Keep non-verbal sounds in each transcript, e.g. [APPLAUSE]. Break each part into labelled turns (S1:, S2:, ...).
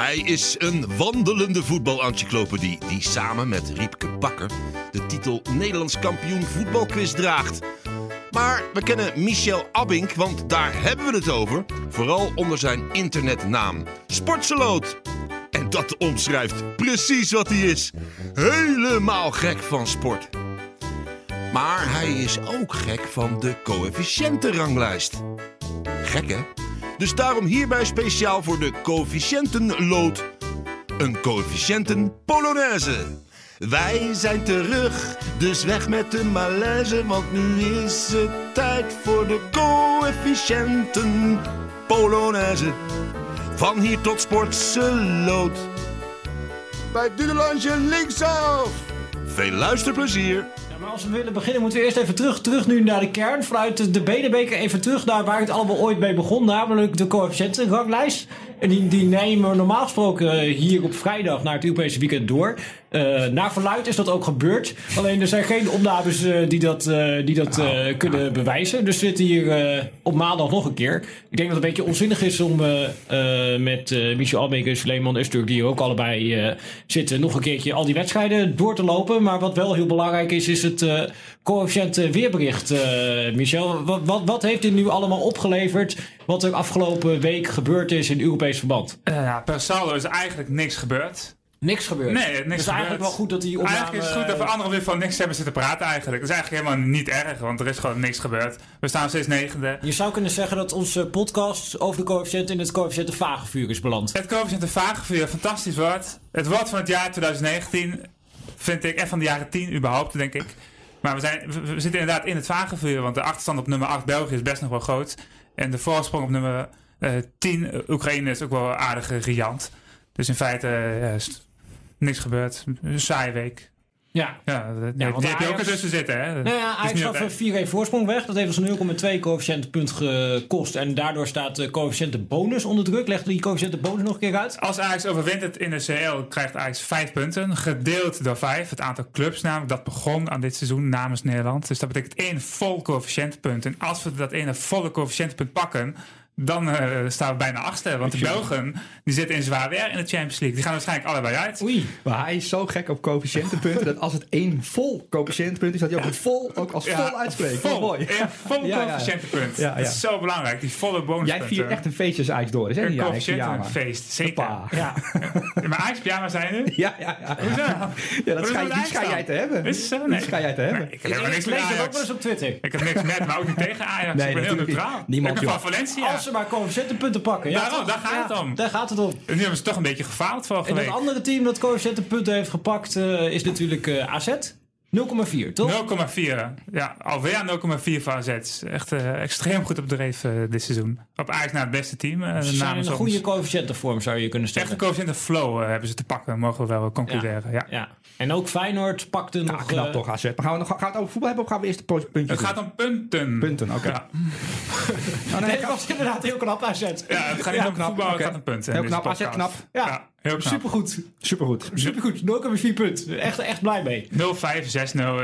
S1: Hij is een wandelende voetbalencyclopedie die samen met Riepke Bakker de titel Nederlands kampioen voetbalquiz draagt. Maar we kennen Michel Abink, want daar hebben we het over. Vooral onder zijn internetnaam Sportseloot. En dat omschrijft precies wat hij is. Helemaal gek van sport. Maar hij is ook gek van de coëfficiëntenranglijst. Gek hè? Dus daarom hierbij speciaal voor de coëfficiëntenlood. Een coëfficiënten Polonaise. Wij zijn terug, dus weg met de malaise, want nu is het tijd voor de coëfficiënten Polonaise. Van hier tot Sportseloot. Bij Dudelandje linksaf. Veel luisterplezier.
S2: Als we willen beginnen, moeten we eerst even terug, terug nu naar de kern. Vanuit de- de Benebeker even terug naar waar het allemaal ooit mee begon. Namelijk de coëfficiëntenranglijst. En die, nemen normaal gesproken eh, hier op vrijdag naar het Europese weekend door. Eh, naar verluid is dat ook gebeurd. Alleen er zijn geen opnames eh, die dat, die dat kunnen bewijzen. Dus we zitten hier op maandag nog een keer. Ik denk dat het een beetje onzinnig is om met Michel Albeek en Suleiman die hier ook allebei zitten, nog een keertje al die wedstrijden door te lopen. Maar wat wel heel belangrijk is, is het coëfficiënt eh, weerbericht. eh, Michel, wat, wat, wat heeft dit nu allemaal opgeleverd? Wat er afgelopen week gebeurd is in Europees verband?
S3: Eh, ja, per saldo is eigenlijk niks gebeurd.
S2: Niks gebeurd.
S3: Nee, niks
S2: Dus
S3: gebeurd.
S2: eigenlijk wel goed dat die opname...
S3: Eigenlijk is het goed dat we anderen weer van niks hebben zitten praten eigenlijk. Dat is eigenlijk helemaal niet erg, want er is gewoon niks gebeurd. We staan steeds negende.
S2: Je zou kunnen zeggen dat onze podcast over de coëfficiënt in het coëfficiënte vagevuur is beland.
S3: Het coëfficiënt de vagevuur, fantastisch woord. Het woord van het jaar 2019 vind ik, en van de jaren 10 überhaupt, denk ik. Maar we, zijn, we, zitten inderdaad in het vagevuur, want de achterstand op nummer 8 België is best nog wel groot. En de voorsprong op nummer eh 10 eh, Oekraïne is ook wel aardig riant. Dus in feite eh, is niks gebeurd. Een saaie week.
S2: Ja.
S3: Ja, die,
S2: want
S3: die heb je ook ertussen zitten, hè?
S2: Nou ja, Ajax gaf
S3: altijd-
S2: een 4-1 voorsprong weg. Dat heeft ons 0,2 coëfficiëntenpunt gekost. En daardoor staat de coëfficiëntenbonus onder druk. Leg die coëfficiëntenbonus nog een keer uit.
S3: Als Ajax overwint het in de CL, krijgt Ajax 5 punten. Gedeeld door 5. Het aantal clubs namelijk dat begon aan dit seizoen namens Nederland. Dus dat betekent één vol coëfficiëntenpunt. En als we dat ene volle coëfficiëntenpunt pakken... dan eh, staan we bijna achtste. Want de Belgen die zitten in zwaar weer in de Champions League. Die gaan waarschijnlijk allebei uit.
S2: Oei.
S4: Maar hij is zo gek op coëfficiëntenpunten dat als het één vol coëfficiëntenpunt is, dat hij ook het vol ook als vol uitspreekt.
S3: Vol,
S4: Vol. mooi.
S3: Een vol coëfficiëntenpunt.
S4: Ja, ja.
S3: Dat is zo belangrijk. Die volle bonuspunten.
S4: Jij viert echt een feestje als Ajax door is, hè?
S3: een
S4: die
S3: coëfficiëntenfeest. Zeker.
S2: Ja. [LAUGHS]
S3: Maar Ajax pyjama zijn er?
S4: Ja, ja, ja.
S3: Hoezo?
S4: ja dat schijn, die schijn jij te hebben.
S3: Is zo?
S4: Die
S3: Nee.
S4: schijn jij te hebben.
S3: Ik heb niks
S2: lees dat ook wel
S3: Ajax.
S2: eens op Twitter.
S3: Ik heb niks met, maar ook niet tegen Ajax. Ik ben heel neutraal.
S4: Niemand,
S3: ik ben van Valencia.
S2: Ze maar coëfficiëntenpunten pakken. Ja,
S3: Daarom, daar gaat het om.
S2: Daar gaat het om.
S3: En nu hebben ze toch een beetje gefaald vorige
S2: En
S3: week.
S2: andere team dat coëfficiëntenpunten heeft gepakt eh, is natuurlijk eh, AZ. 0,4, toch?
S3: 0,4. Ja, alweer 0,4 voor AZ. Echt eh, extreem goed op dreef eh, dit seizoen. Op Ajax naar het beste team. eh
S2: Ze zijn een goede coëfficiëntenvorm, zou je kunnen
S3: Echt
S2: stellen.
S3: een coëfficiënt flow eh, hebben ze te pakken, mogen we wel concluderen. Ja.
S2: Ja. En ook Feyenoord pakte
S4: Ja,
S2: nog...
S4: knap toch, AZ. Maar gaan we, nog, gaan we het over voetbal hebben of gaan we eerst de puntjes
S3: Het gaat om punten.
S4: Punten, oké.
S3: Ja, [LAUGHS] [LAUGHS]
S4: Oh, nee,
S2: dat was inderdaad heel knap AZ.
S3: ja het gaat niet
S4: Ja,
S3: om
S4: knap,
S3: voetbal,
S4: oké.
S3: het gaat om punten.
S4: Heel knap, AZ knap.
S2: Ja.
S3: Heel.
S2: Supergoed.
S4: Supergoed.
S2: Supergoed. 0,4 punten. Echt, echt blij mee.
S3: 0-5, 6-0,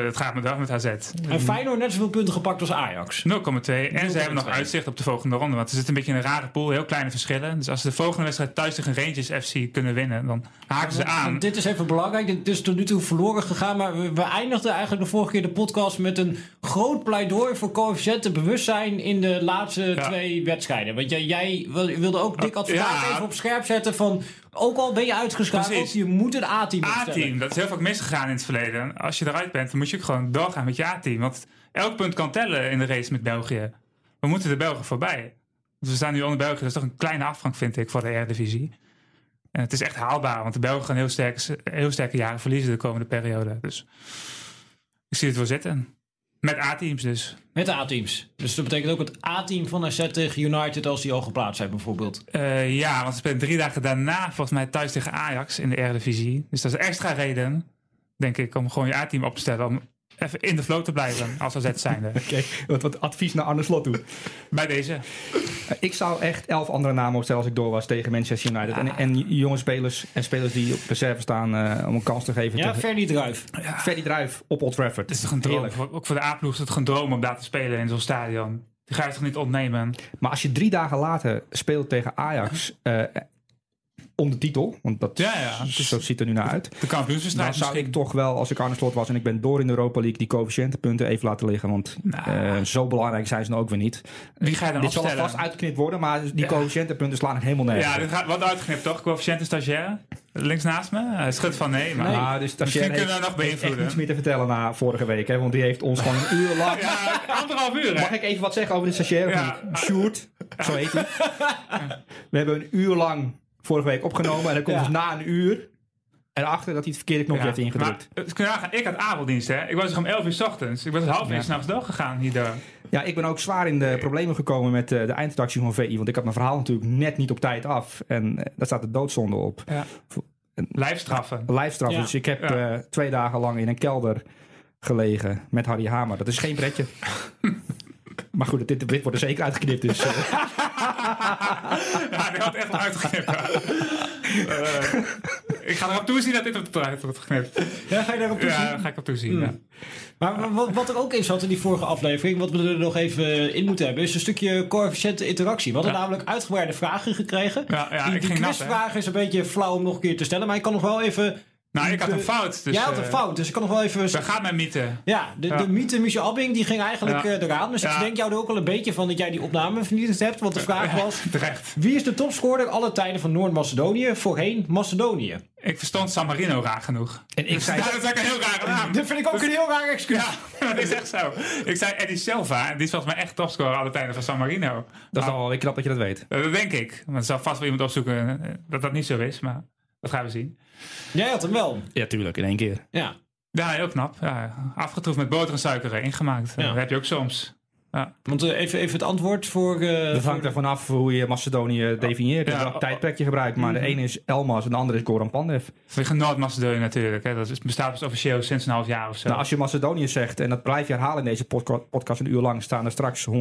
S3: het gaat met dag met AZ.
S2: En Feyenoord net zoveel punten gepakt als Ajax.
S3: 0,2. En ze hebben nog
S2: 0,2.
S3: uitzicht op de volgende ronde. Want er zit een beetje in een rare pool. Heel kleine verschillen. Dus als ze de volgende wedstrijd thuis tegen Rangers FC kunnen winnen. Dan haken ze aan.
S2: Dit is even belangrijk. Dit is tot nu toe verloren gegaan. Maar we, we eindigden eigenlijk de vorige keer de podcast met een groot pleidooi voor coëfficiënten bewustzijn in de laatste
S3: Ja.
S2: twee wedstrijden. Want jij, jij wil- wilde ook dik advocaat
S3: Ja.
S2: even op scherp zetten van... Ook al ben je uitgeschakeld, je moet een A-team.
S3: A-team, dat is heel vaak misgegaan in het verleden. Als je eruit bent, dan moet je ook gewoon doorgaan met je A-team. Want elk punt kan tellen in de race met België. We moeten de Belgen voorbij. Dus we staan nu onder België. Dat is toch een kleine afgang, vind ik, voor de Eredivisie. En het is echt haalbaar, want de Belgen gaan heel sterke, heel sterke jaren verliezen de komende periode. Dus ik zie het wel zitten. Met A-teams dus.
S2: Met A-teams. Dus dat betekent ook het A-team van AZ tegen United als die al geplaatst zijn bijvoorbeeld.
S3: Eh, ja, want ze spelen drie dagen daarna volgens mij thuis tegen Ajax in de Eredivisie. Dus dat is extra reden, denk ik, om gewoon je A-team op te stellen. Om even in de flow te blijven als AZ zijnde. [LAUGHS]
S4: Oké, wat, wat advies naar Arne Slot toe.
S3: Bij deze.
S4: Eh, Ik zou echt elf andere namen opstellen als ik door was tegen Manchester United. En, en jonge spelers en spelers die op reserve staan eh, om een kans te geven.
S2: Ja, Ferdy Druif.
S4: Ferdy Druif op Old Trafford.
S3: Het is toch een droom.
S4: Heerlijk.
S3: Ook voor de A-ploeg is het gewoon een droom om daar te spelen in zo'n stadion. Die ga je toch niet ontnemen?
S4: Maar als je drie dagen later speelt tegen Ajax... eh, om de titel. Want dat,
S3: Ja, ja,
S4: zo ziet er nu naar uit.
S3: De
S4: Dan
S3: kampioenswedstrijd
S4: zou
S3: misschien.
S4: ik toch wel, als ik Arne Slot was en ik ben door in de Europa League, die coëfficiëntenpunten even laten liggen. Want
S3: Nou.
S4: eh, zo belangrijk zijn ze nou ook weer niet.
S3: Wie ga je dan
S4: Dit zal alvast uitgeknipt worden, maar die
S3: Ja.
S4: coëfficiëntenpunten slaan er helemaal nergens.
S3: Ja, dit gaat wat uitgeknipt toch? Coëfficiënte stagiaire? Links naast me? Hij schudt van nee, maar...
S2: Nee.
S4: Maar dus
S3: Misschien kunnen we nog beïnvloeden.
S4: niets meer te vertellen na vorige week. Hè, want die heeft ons gewoon een uur lang...
S3: Ja, anderhalf uur hè?
S4: Mag ik even wat zeggen over de stagiair? of
S3: Ja.
S4: Sjoerd, zo heet hij. [LAUGHS] We hebben een uur lang vorige week opgenomen. En dan komt
S2: Ja.
S4: dus na een uur erachter dat hij het verkeerde knopje heeft ingedrukt.
S3: Maar, eh, ik had avonddienst hè. Ik was er om 11 uur 's ochtends. Ik ben tot half één
S4: Ja.
S3: s'nachts doorgegaan hierdoor.
S4: Ja, ik ben ook zwaar in de problemen gekomen met eh, de eindredactie van VI. Want ik had mijn verhaal natuurlijk net niet op tijd af. En eh, daar staat de doodzonde op.
S3: Ja. Lijfstraffen.
S4: Lijfstraf.
S2: Ja.
S4: Dus ik heb
S3: Ja.
S4: eh, twee dagen lang in een kelder gelegen met Harry Hamer. Dat is geen pretje. [LAUGHS] maar goed, dit, dit wordt er zeker uitgeknipt. Dus, eh, [LAUGHS]
S3: Ja, die had echt uitgeknipt. ja. Eh, ik ga erop toezien dat dit op eruit wordt geknipt.
S2: Ja, ga je daarop toezien?
S3: Ja, ga ik op toezien. Ja.
S2: Maar wat, wat er ook in zat in die vorige aflevering, wat we er nog even in moeten hebben, is een stukje coëfficiënte interactie. We hadden namelijk uitgebreide vragen gekregen.
S3: Ja, ja,
S2: die
S3: ik
S2: die
S3: ging nat,
S2: is een beetje flauw om nog een keer te stellen, maar ik kan nog wel even...
S3: Nou, ik had een fout. Dus,
S2: Jij had een
S3: eh,
S2: fout, dus ik kan nog wel even...
S3: Daar gaat mijn mythe.
S2: Ja, de,
S3: Ja.
S2: de mythe Michel Abbing die ging eigenlijk
S3: Ja.
S2: eh, eraan. Dus ik denk jou er ook al een beetje van dat jij die opname vernietigd hebt. Want de vraag was, [LAUGHS]
S3: Terecht.
S2: wie is de topscorer alle tijden van Noord-Macedonië voorheen Macedonië?
S3: Ik verstond San Marino raar genoeg.
S4: en ik zei...
S3: Ja, dat is een heel rare naam.
S2: Dat vind ik ook een heel raar excuus.
S3: Ja, [LAUGHS] dat is echt zo. Ik zei Eddie Silva. en Die is volgens mij echt topscorer alle tijden van San Marino.
S4: Dat is
S3: Nou,
S4: al wel knap dat je dat weet.
S3: dat denk ik. Maar er zal vast wel iemand opzoeken eh, dat dat niet zo is. Maar dat gaan we zien.
S2: Jij had hem wel.
S4: Ja, tuurlijk. In één keer.
S2: Ja.
S3: Ja, heel knap. Ja, afgetroefd met boter en suiker ingemaakt.
S2: Ja.
S3: Dat heb je ook soms. Ja.
S2: Want eh, even, even het antwoord voor... eh,
S4: Dat
S2: voor-
S4: hangt ervan af hoe je Macedonië definieert.
S3: Ja.
S4: en welk tijdperk je gebruidt. Maar de ene is Elmas en de andere is Goran Pandev.
S3: Vanwege Noord-Macedonië natuurlijk. Hè. Dat is, bestaat dus officieel sinds een half jaar of zo.
S4: Nou, als je Macedonië zegt, en dat blijf je herhalen in deze podca- podcast een uur lang, staan er straks 100.000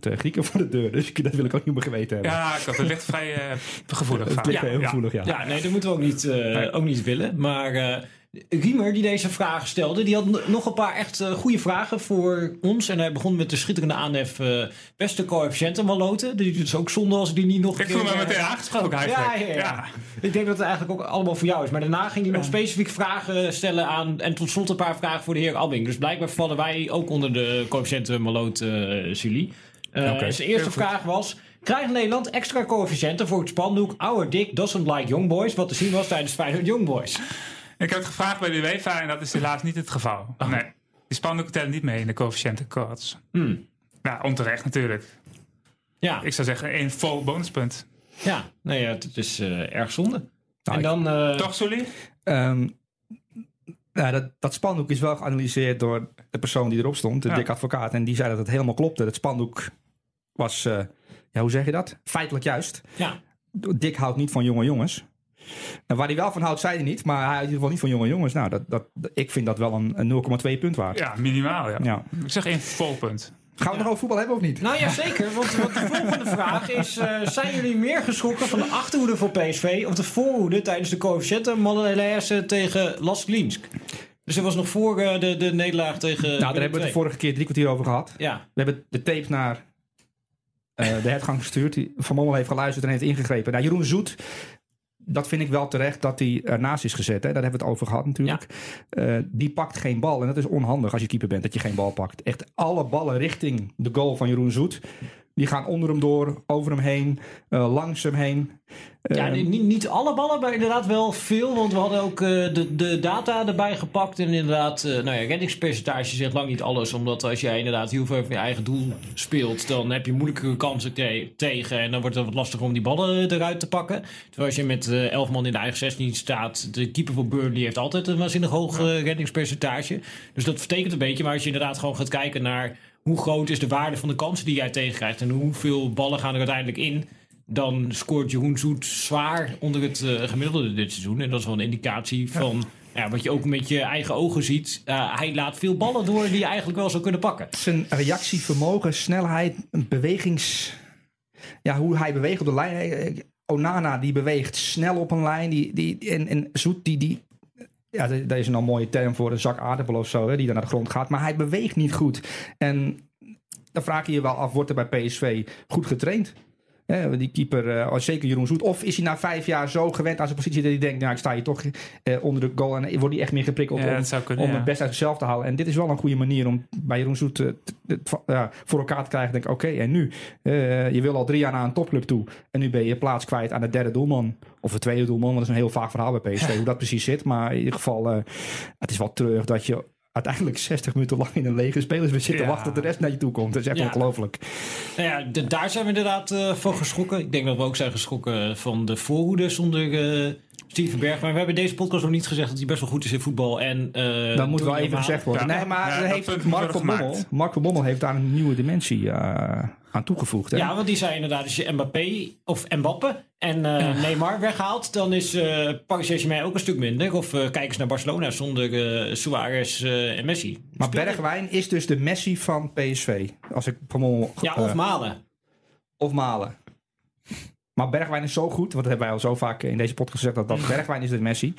S4: eh, Grieken voor de deur. Dus ik- [LAUGHS] dat wil ik ook niet meer geweten hebben.
S3: ja, ik had het ligt vrij eh, gevoelig. [LAUGHS]
S4: het ligt
S3: Ja,
S4: heel
S3: ja.
S4: gevoelig, ja.
S2: Ja, nee, dat moeten we ook niet, eh, ook niet willen. Maar eh, Riemer, die deze vraag stelde, die had nog een paar echt eh, goede vragen voor ons. En hij begon met de schitterende aanhef eh, beste coëfficiënten maloten. Die is ook zonde als ik die niet nog
S3: Ik voel me
S2: eh,
S3: meteen aangesproken eigenlijk.
S2: Ja, ja, ja. Ik denk dat het eigenlijk ook allemaal voor jou is. Maar daarna ging hij nog specifiek vragen stellen aan. En tot slot een paar vragen voor de heer Abbing. Dus blijkbaar vallen wij ook onder de coëfficiënten maloot uh, Julie. Eh,
S4: Oké.
S2: Zijn eerste vraag was. Krijgt Nederland extra coëfficiënten voor het spandoek Our Dick Doesn't Like Young Boys? Wat te zien was tijdens Feyenoord Young Boys.
S3: Ik heb het gevraagd bij de UEFA en dat is helaas niet het geval.
S2: Oh.
S3: Nee. Die spandoeken tellen niet mee in de coëfficiëntencodes.
S2: Hmm.
S3: Ja, onterecht natuurlijk.
S2: Ja,
S3: Ik zou zeggen één vol bonuspunt.
S2: ja. Nee, ja, het is eh, erg zonde.
S4: Nou,
S2: en dan... eh,
S3: Toch, Sully?
S4: Ehm, nou, dat, dat spandoek is wel geanalyseerd door de persoon die erop stond, de
S3: Ja.
S4: dik advocaat. En die zei dat het helemaal klopte. Het spandoek was, eh, ja, hoe zeg je dat? Feitelijk juist.
S2: Ja,
S4: Dick houdt niet van jonge jongens. En waar hij wel van houdt, zei hij niet. Maar hij houdt in ieder geval niet van jonge jongens. Nou, dat, dat, ik vind dat wel een, een 0,2 punt waard.
S3: Ja, minimaal. Ja.
S4: Ja.
S3: Ik zeg één vol punt.
S4: Gaan we het nog over voetbal hebben of niet?
S2: nou ja, zeker. Want, want de volgende vraag is... eh, zijn jullie meer geschrokken van de achterhoede voor PSV... of de voorhoede tijdens de coëfficiënten Malenijse tegen Las Glinsk? Dus dat was nog voor eh, de, de nederlaag tegen...
S4: nou, daar hebben we het de vorige keer drie kwartier over gehad.
S2: Ja,
S4: We hebben de tape naar eh, de hertgang gestuurd. Die Van Mommel heeft geluisterd en heeft ingegrepen. Nou, Jeroen Zoet, dat vind ik wel terecht dat hij ernaast is gezet. Hè? Daar hebben we het over gehad natuurlijk. Eh, die pakt geen bal. En dat is onhandig als je keeper bent, dat je geen bal pakt. Echt alle ballen richting de goal van Jeroen Zoet. Die gaan onder hem door, over hem heen, eh, langs hem heen.
S2: Ja,
S4: Eh,
S2: nee, niet, niet alle ballen, maar inderdaad wel veel. Want we hadden ook eh, de, de data erbij gepakt. En inderdaad, eh, nou ja, reddingspercentage zegt lang niet alles. Omdat als jij inderdaad heel veel van je eigen doel speelt, dan heb je moeilijkere kansen te- tegen. En dan wordt het wat lastiger om die ballen eruit te pakken. Terwijl als je met elf man in de eigen 16 staat, de keeper van Burnley heeft altijd een waanzinnig hoog reddingspercentage. Dus dat vertekent een beetje. Maar als je inderdaad gewoon gaat kijken naar hoe groot is de waarde van de kansen die jij tegenkrijgt. En hoeveel ballen gaan er uiteindelijk in dan scoort Jeroen Zoet zwaar onder het eh, gemiddelde dit seizoen. En dat is wel een indicatie van ja, wat je ook met je eigen ogen ziet. Uh, hij laat veel ballen door die je eigenlijk wel zou kunnen pakken.
S4: Zijn reactievermogen, snelheid, bewegings... Ja, hoe hij beweegt op de lijn. Eh, Onana, die beweegt snel op een lijn. Die, die, en, en Zoet, die... die ja, daar is een al mooie term voor een zak aardappel of zo, hè, die dan naar de grond gaat. Maar hij beweegt niet goed. En dan vraag je je wel af, wordt er bij PSV goed getraind? Die keeper, als zeker Jeroen Zoet. Of is hij na vijf jaar zo gewend aan zijn positie dat hij denkt, nou ik sta hier toch eh, onder de goal en wordt hij echt meer geprikkeld
S3: Ja,
S4: om,
S3: kunnen,
S4: om
S3: ja.
S4: het best uit zichzelf te halen. En dit is wel een goede manier om bij Jeroen Zoet eh, voor elkaar te krijgen. Denk oké, en nu? Je wil al drie jaar naar een topclub toe en nu ben je plaats kwijt aan de derde doelman. Of de tweede doelman, want dat is een heel vaag verhaal bij PSV, [LAUGHS] hoe dat precies zit. Maar in ieder geval, het is wel terug dat je uiteindelijk 60 minuten lang in een lege spelers zit te
S3: Ja.
S4: wachten tot de rest naar je toe komt. Dat is echt
S2: Ja.
S4: ongelooflijk.
S2: Nou ja, de- daar zijn we inderdaad eh, van geschrokken. Ik denk dat we ook zijn geschrokken van de voorhoede zonder eh, Steven Berg. Maar we hebben deze podcast nog niet gezegd dat hij best wel goed is in voetbal. En, eh,
S4: Dat moet wel even gezegd worden.
S3: Ja.
S4: Nee, maar heeft van, Bommel, van Bommel heeft daar een nieuwe dimensie eh, aan toegevoegd. Hè?
S2: Ja, want die zei inderdaad, als je Mbappé of Mbappe en eh, Neymar weghaalt, dan is eh Paris Saint-Germain ook een stuk minder. Of eh, kijk eens naar Barcelona zonder Suarez en Messi.
S4: maar
S2: Speelt-
S4: Bergwijn is dus de Messi van PSV. Als ik van Bommel...
S2: Ja, of Malen.
S4: of Malen. Maar Bergwijn is zo goed, want dat hebben wij al zo vaak in deze podcast gezegd, dat, dat Bergwijn is de Messi.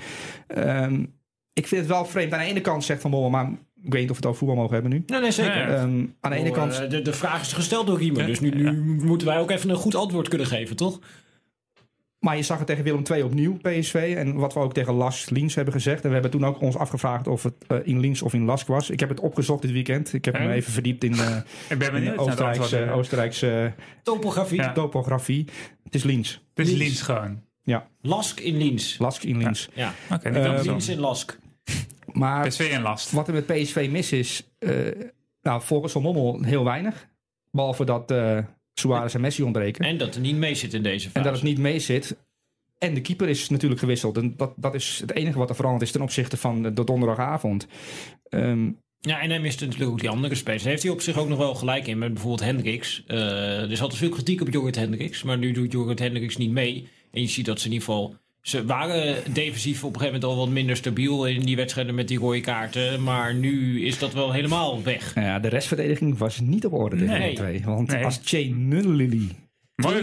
S4: Ehm, ik vind het wel vreemd. Aan de ene kant zegt Van Bommel, maar ik weet niet of we het over voetbal mogen hebben nu.
S2: Nee, nee, zeker.
S3: Ja.
S4: Ehm, aan de ene
S2: Oh,
S4: kant...
S2: eh, de, de vraag is gesteld door Riemer, dus nu, nu moeten wij ook even een goed antwoord kunnen geven, toch?
S4: Maar je zag het tegen Willem II opnieuw, PSV. En wat we ook tegen Las Liens hebben gezegd. En we hebben toen ook ons afgevraagd of het eh, in Liens of in Lask was. Ik heb het opgezocht dit weekend. Ik heb me
S3: Hè?
S4: even verdiept in, eh, [LAUGHS]
S3: Ik ben
S4: in Oostenrijkse. Oostenrijkse
S2: Topografie.
S3: Ja.
S4: topografie. Het is Liens.
S3: Het is
S2: Liens.
S3: Liens gewoon.
S2: Lask in Liens.
S4: Lask in Liens.
S2: Ja,
S3: Oké, niet andersom.
S2: Liens in Lask.
S4: Maar
S3: PSV en last.
S4: wat er met PSV mis is, eh, nou, volgens Van Mommel heel weinig. Behalve dat eh Suarez en Messi ontbreken. En,
S2: En dat er niet mee zit in deze fase.
S4: dat het niet mee zit. En de keeper is natuurlijk gewisseld. En dat, dat is het enige wat er veranderd is ten opzichte van de, de donderdagavond. Ehm,
S2: Ja, en hij mist natuurlijk ook die andere spelers. Daar heeft hij op zich ook nog wel gelijk in. Met bijvoorbeeld Hendricks. Eh, er is altijd veel kritiek op Jorrit Hendricks. Maar nu doet Jorrit Hendricks niet mee. En je ziet dat ze in ieder geval... Ze waren defensief op een gegeven moment al wat minder stabiel in die wedstrijden met die rode kaarten. Maar nu is dat wel helemaal weg.
S4: nou ja, de restverdediging was niet op orde tegen
S2: Nee.
S4: de twee. Want
S3: Nee.
S4: als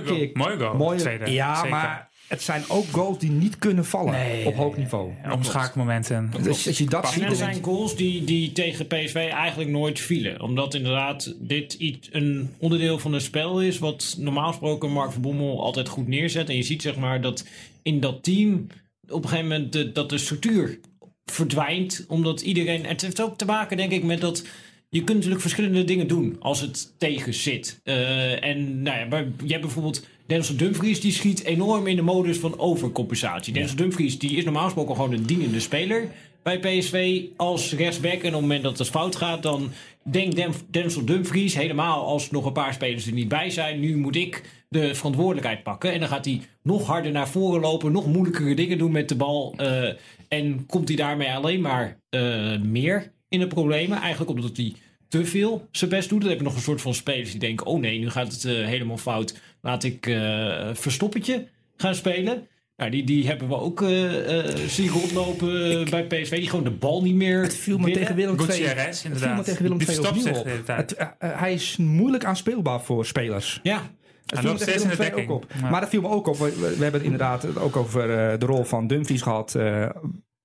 S3: goal. Mooie goal.
S4: mooie-
S3: Tweede.
S4: ja,
S3: Zeker.
S4: maar het zijn ook goals die niet kunnen vallen
S3: Nee.
S4: op hoog niveau.
S3: Ja, Omschakelmomenten.
S4: Dus als je dat ziet...
S2: er zijn goals die, die tegen PSV eigenlijk nooit vielen. Omdat inderdaad dit iets, een onderdeel van het spel is... wat normaal gesproken Mark van Bommel altijd goed neerzet. En je ziet zeg maar dat in dat team op een gegeven moment de, dat de structuur verdwijnt. Omdat iedereen... Het heeft ook te maken denk ik met dat... Je kunt natuurlijk verschillende dingen doen als het tegen zit. Eh, en nou ja, maar je hebt bijvoorbeeld Denzel Dumfries, die schiet enorm in de modus van overcompensatie. Denzel Dumfries die is normaal gesproken gewoon een dienende speler bij PSV als rechtsback. En op het moment dat het fout gaat, dan denkt Den- Denzel Dumfries helemaal als nog een paar spelers er niet bij zijn. Nu moet ik de verantwoordelijkheid pakken. En dan gaat hij nog harder naar voren lopen, nog moeilijkere dingen doen met de bal. eh, en komt hij daarmee alleen maar eh, meer in de problemen. Eigenlijk omdat hij te veel zijn best doet. Dan heb je nog een soort van spelers die denken: oh nee, nu gaat het eh, helemaal fout. Laat ik eh verstoppertje gaan spelen. Nou, die, die hebben we ook eh eh, zien rondlopen bij PSV. Die gewoon de bal niet meer.
S4: Het viel me tegen Willem II. Het viel me tegen Willem II opnieuw op. Het, hij is moeilijk aanspeelbaar voor spelers.
S2: Ja,
S4: Het
S3: Hij
S4: viel me
S3: in de
S4: ook op.
S3: Ja.
S4: Maar dat viel me ook op. We, we hebben het inderdaad ook over eh, de rol van Dumfries gehad. eh,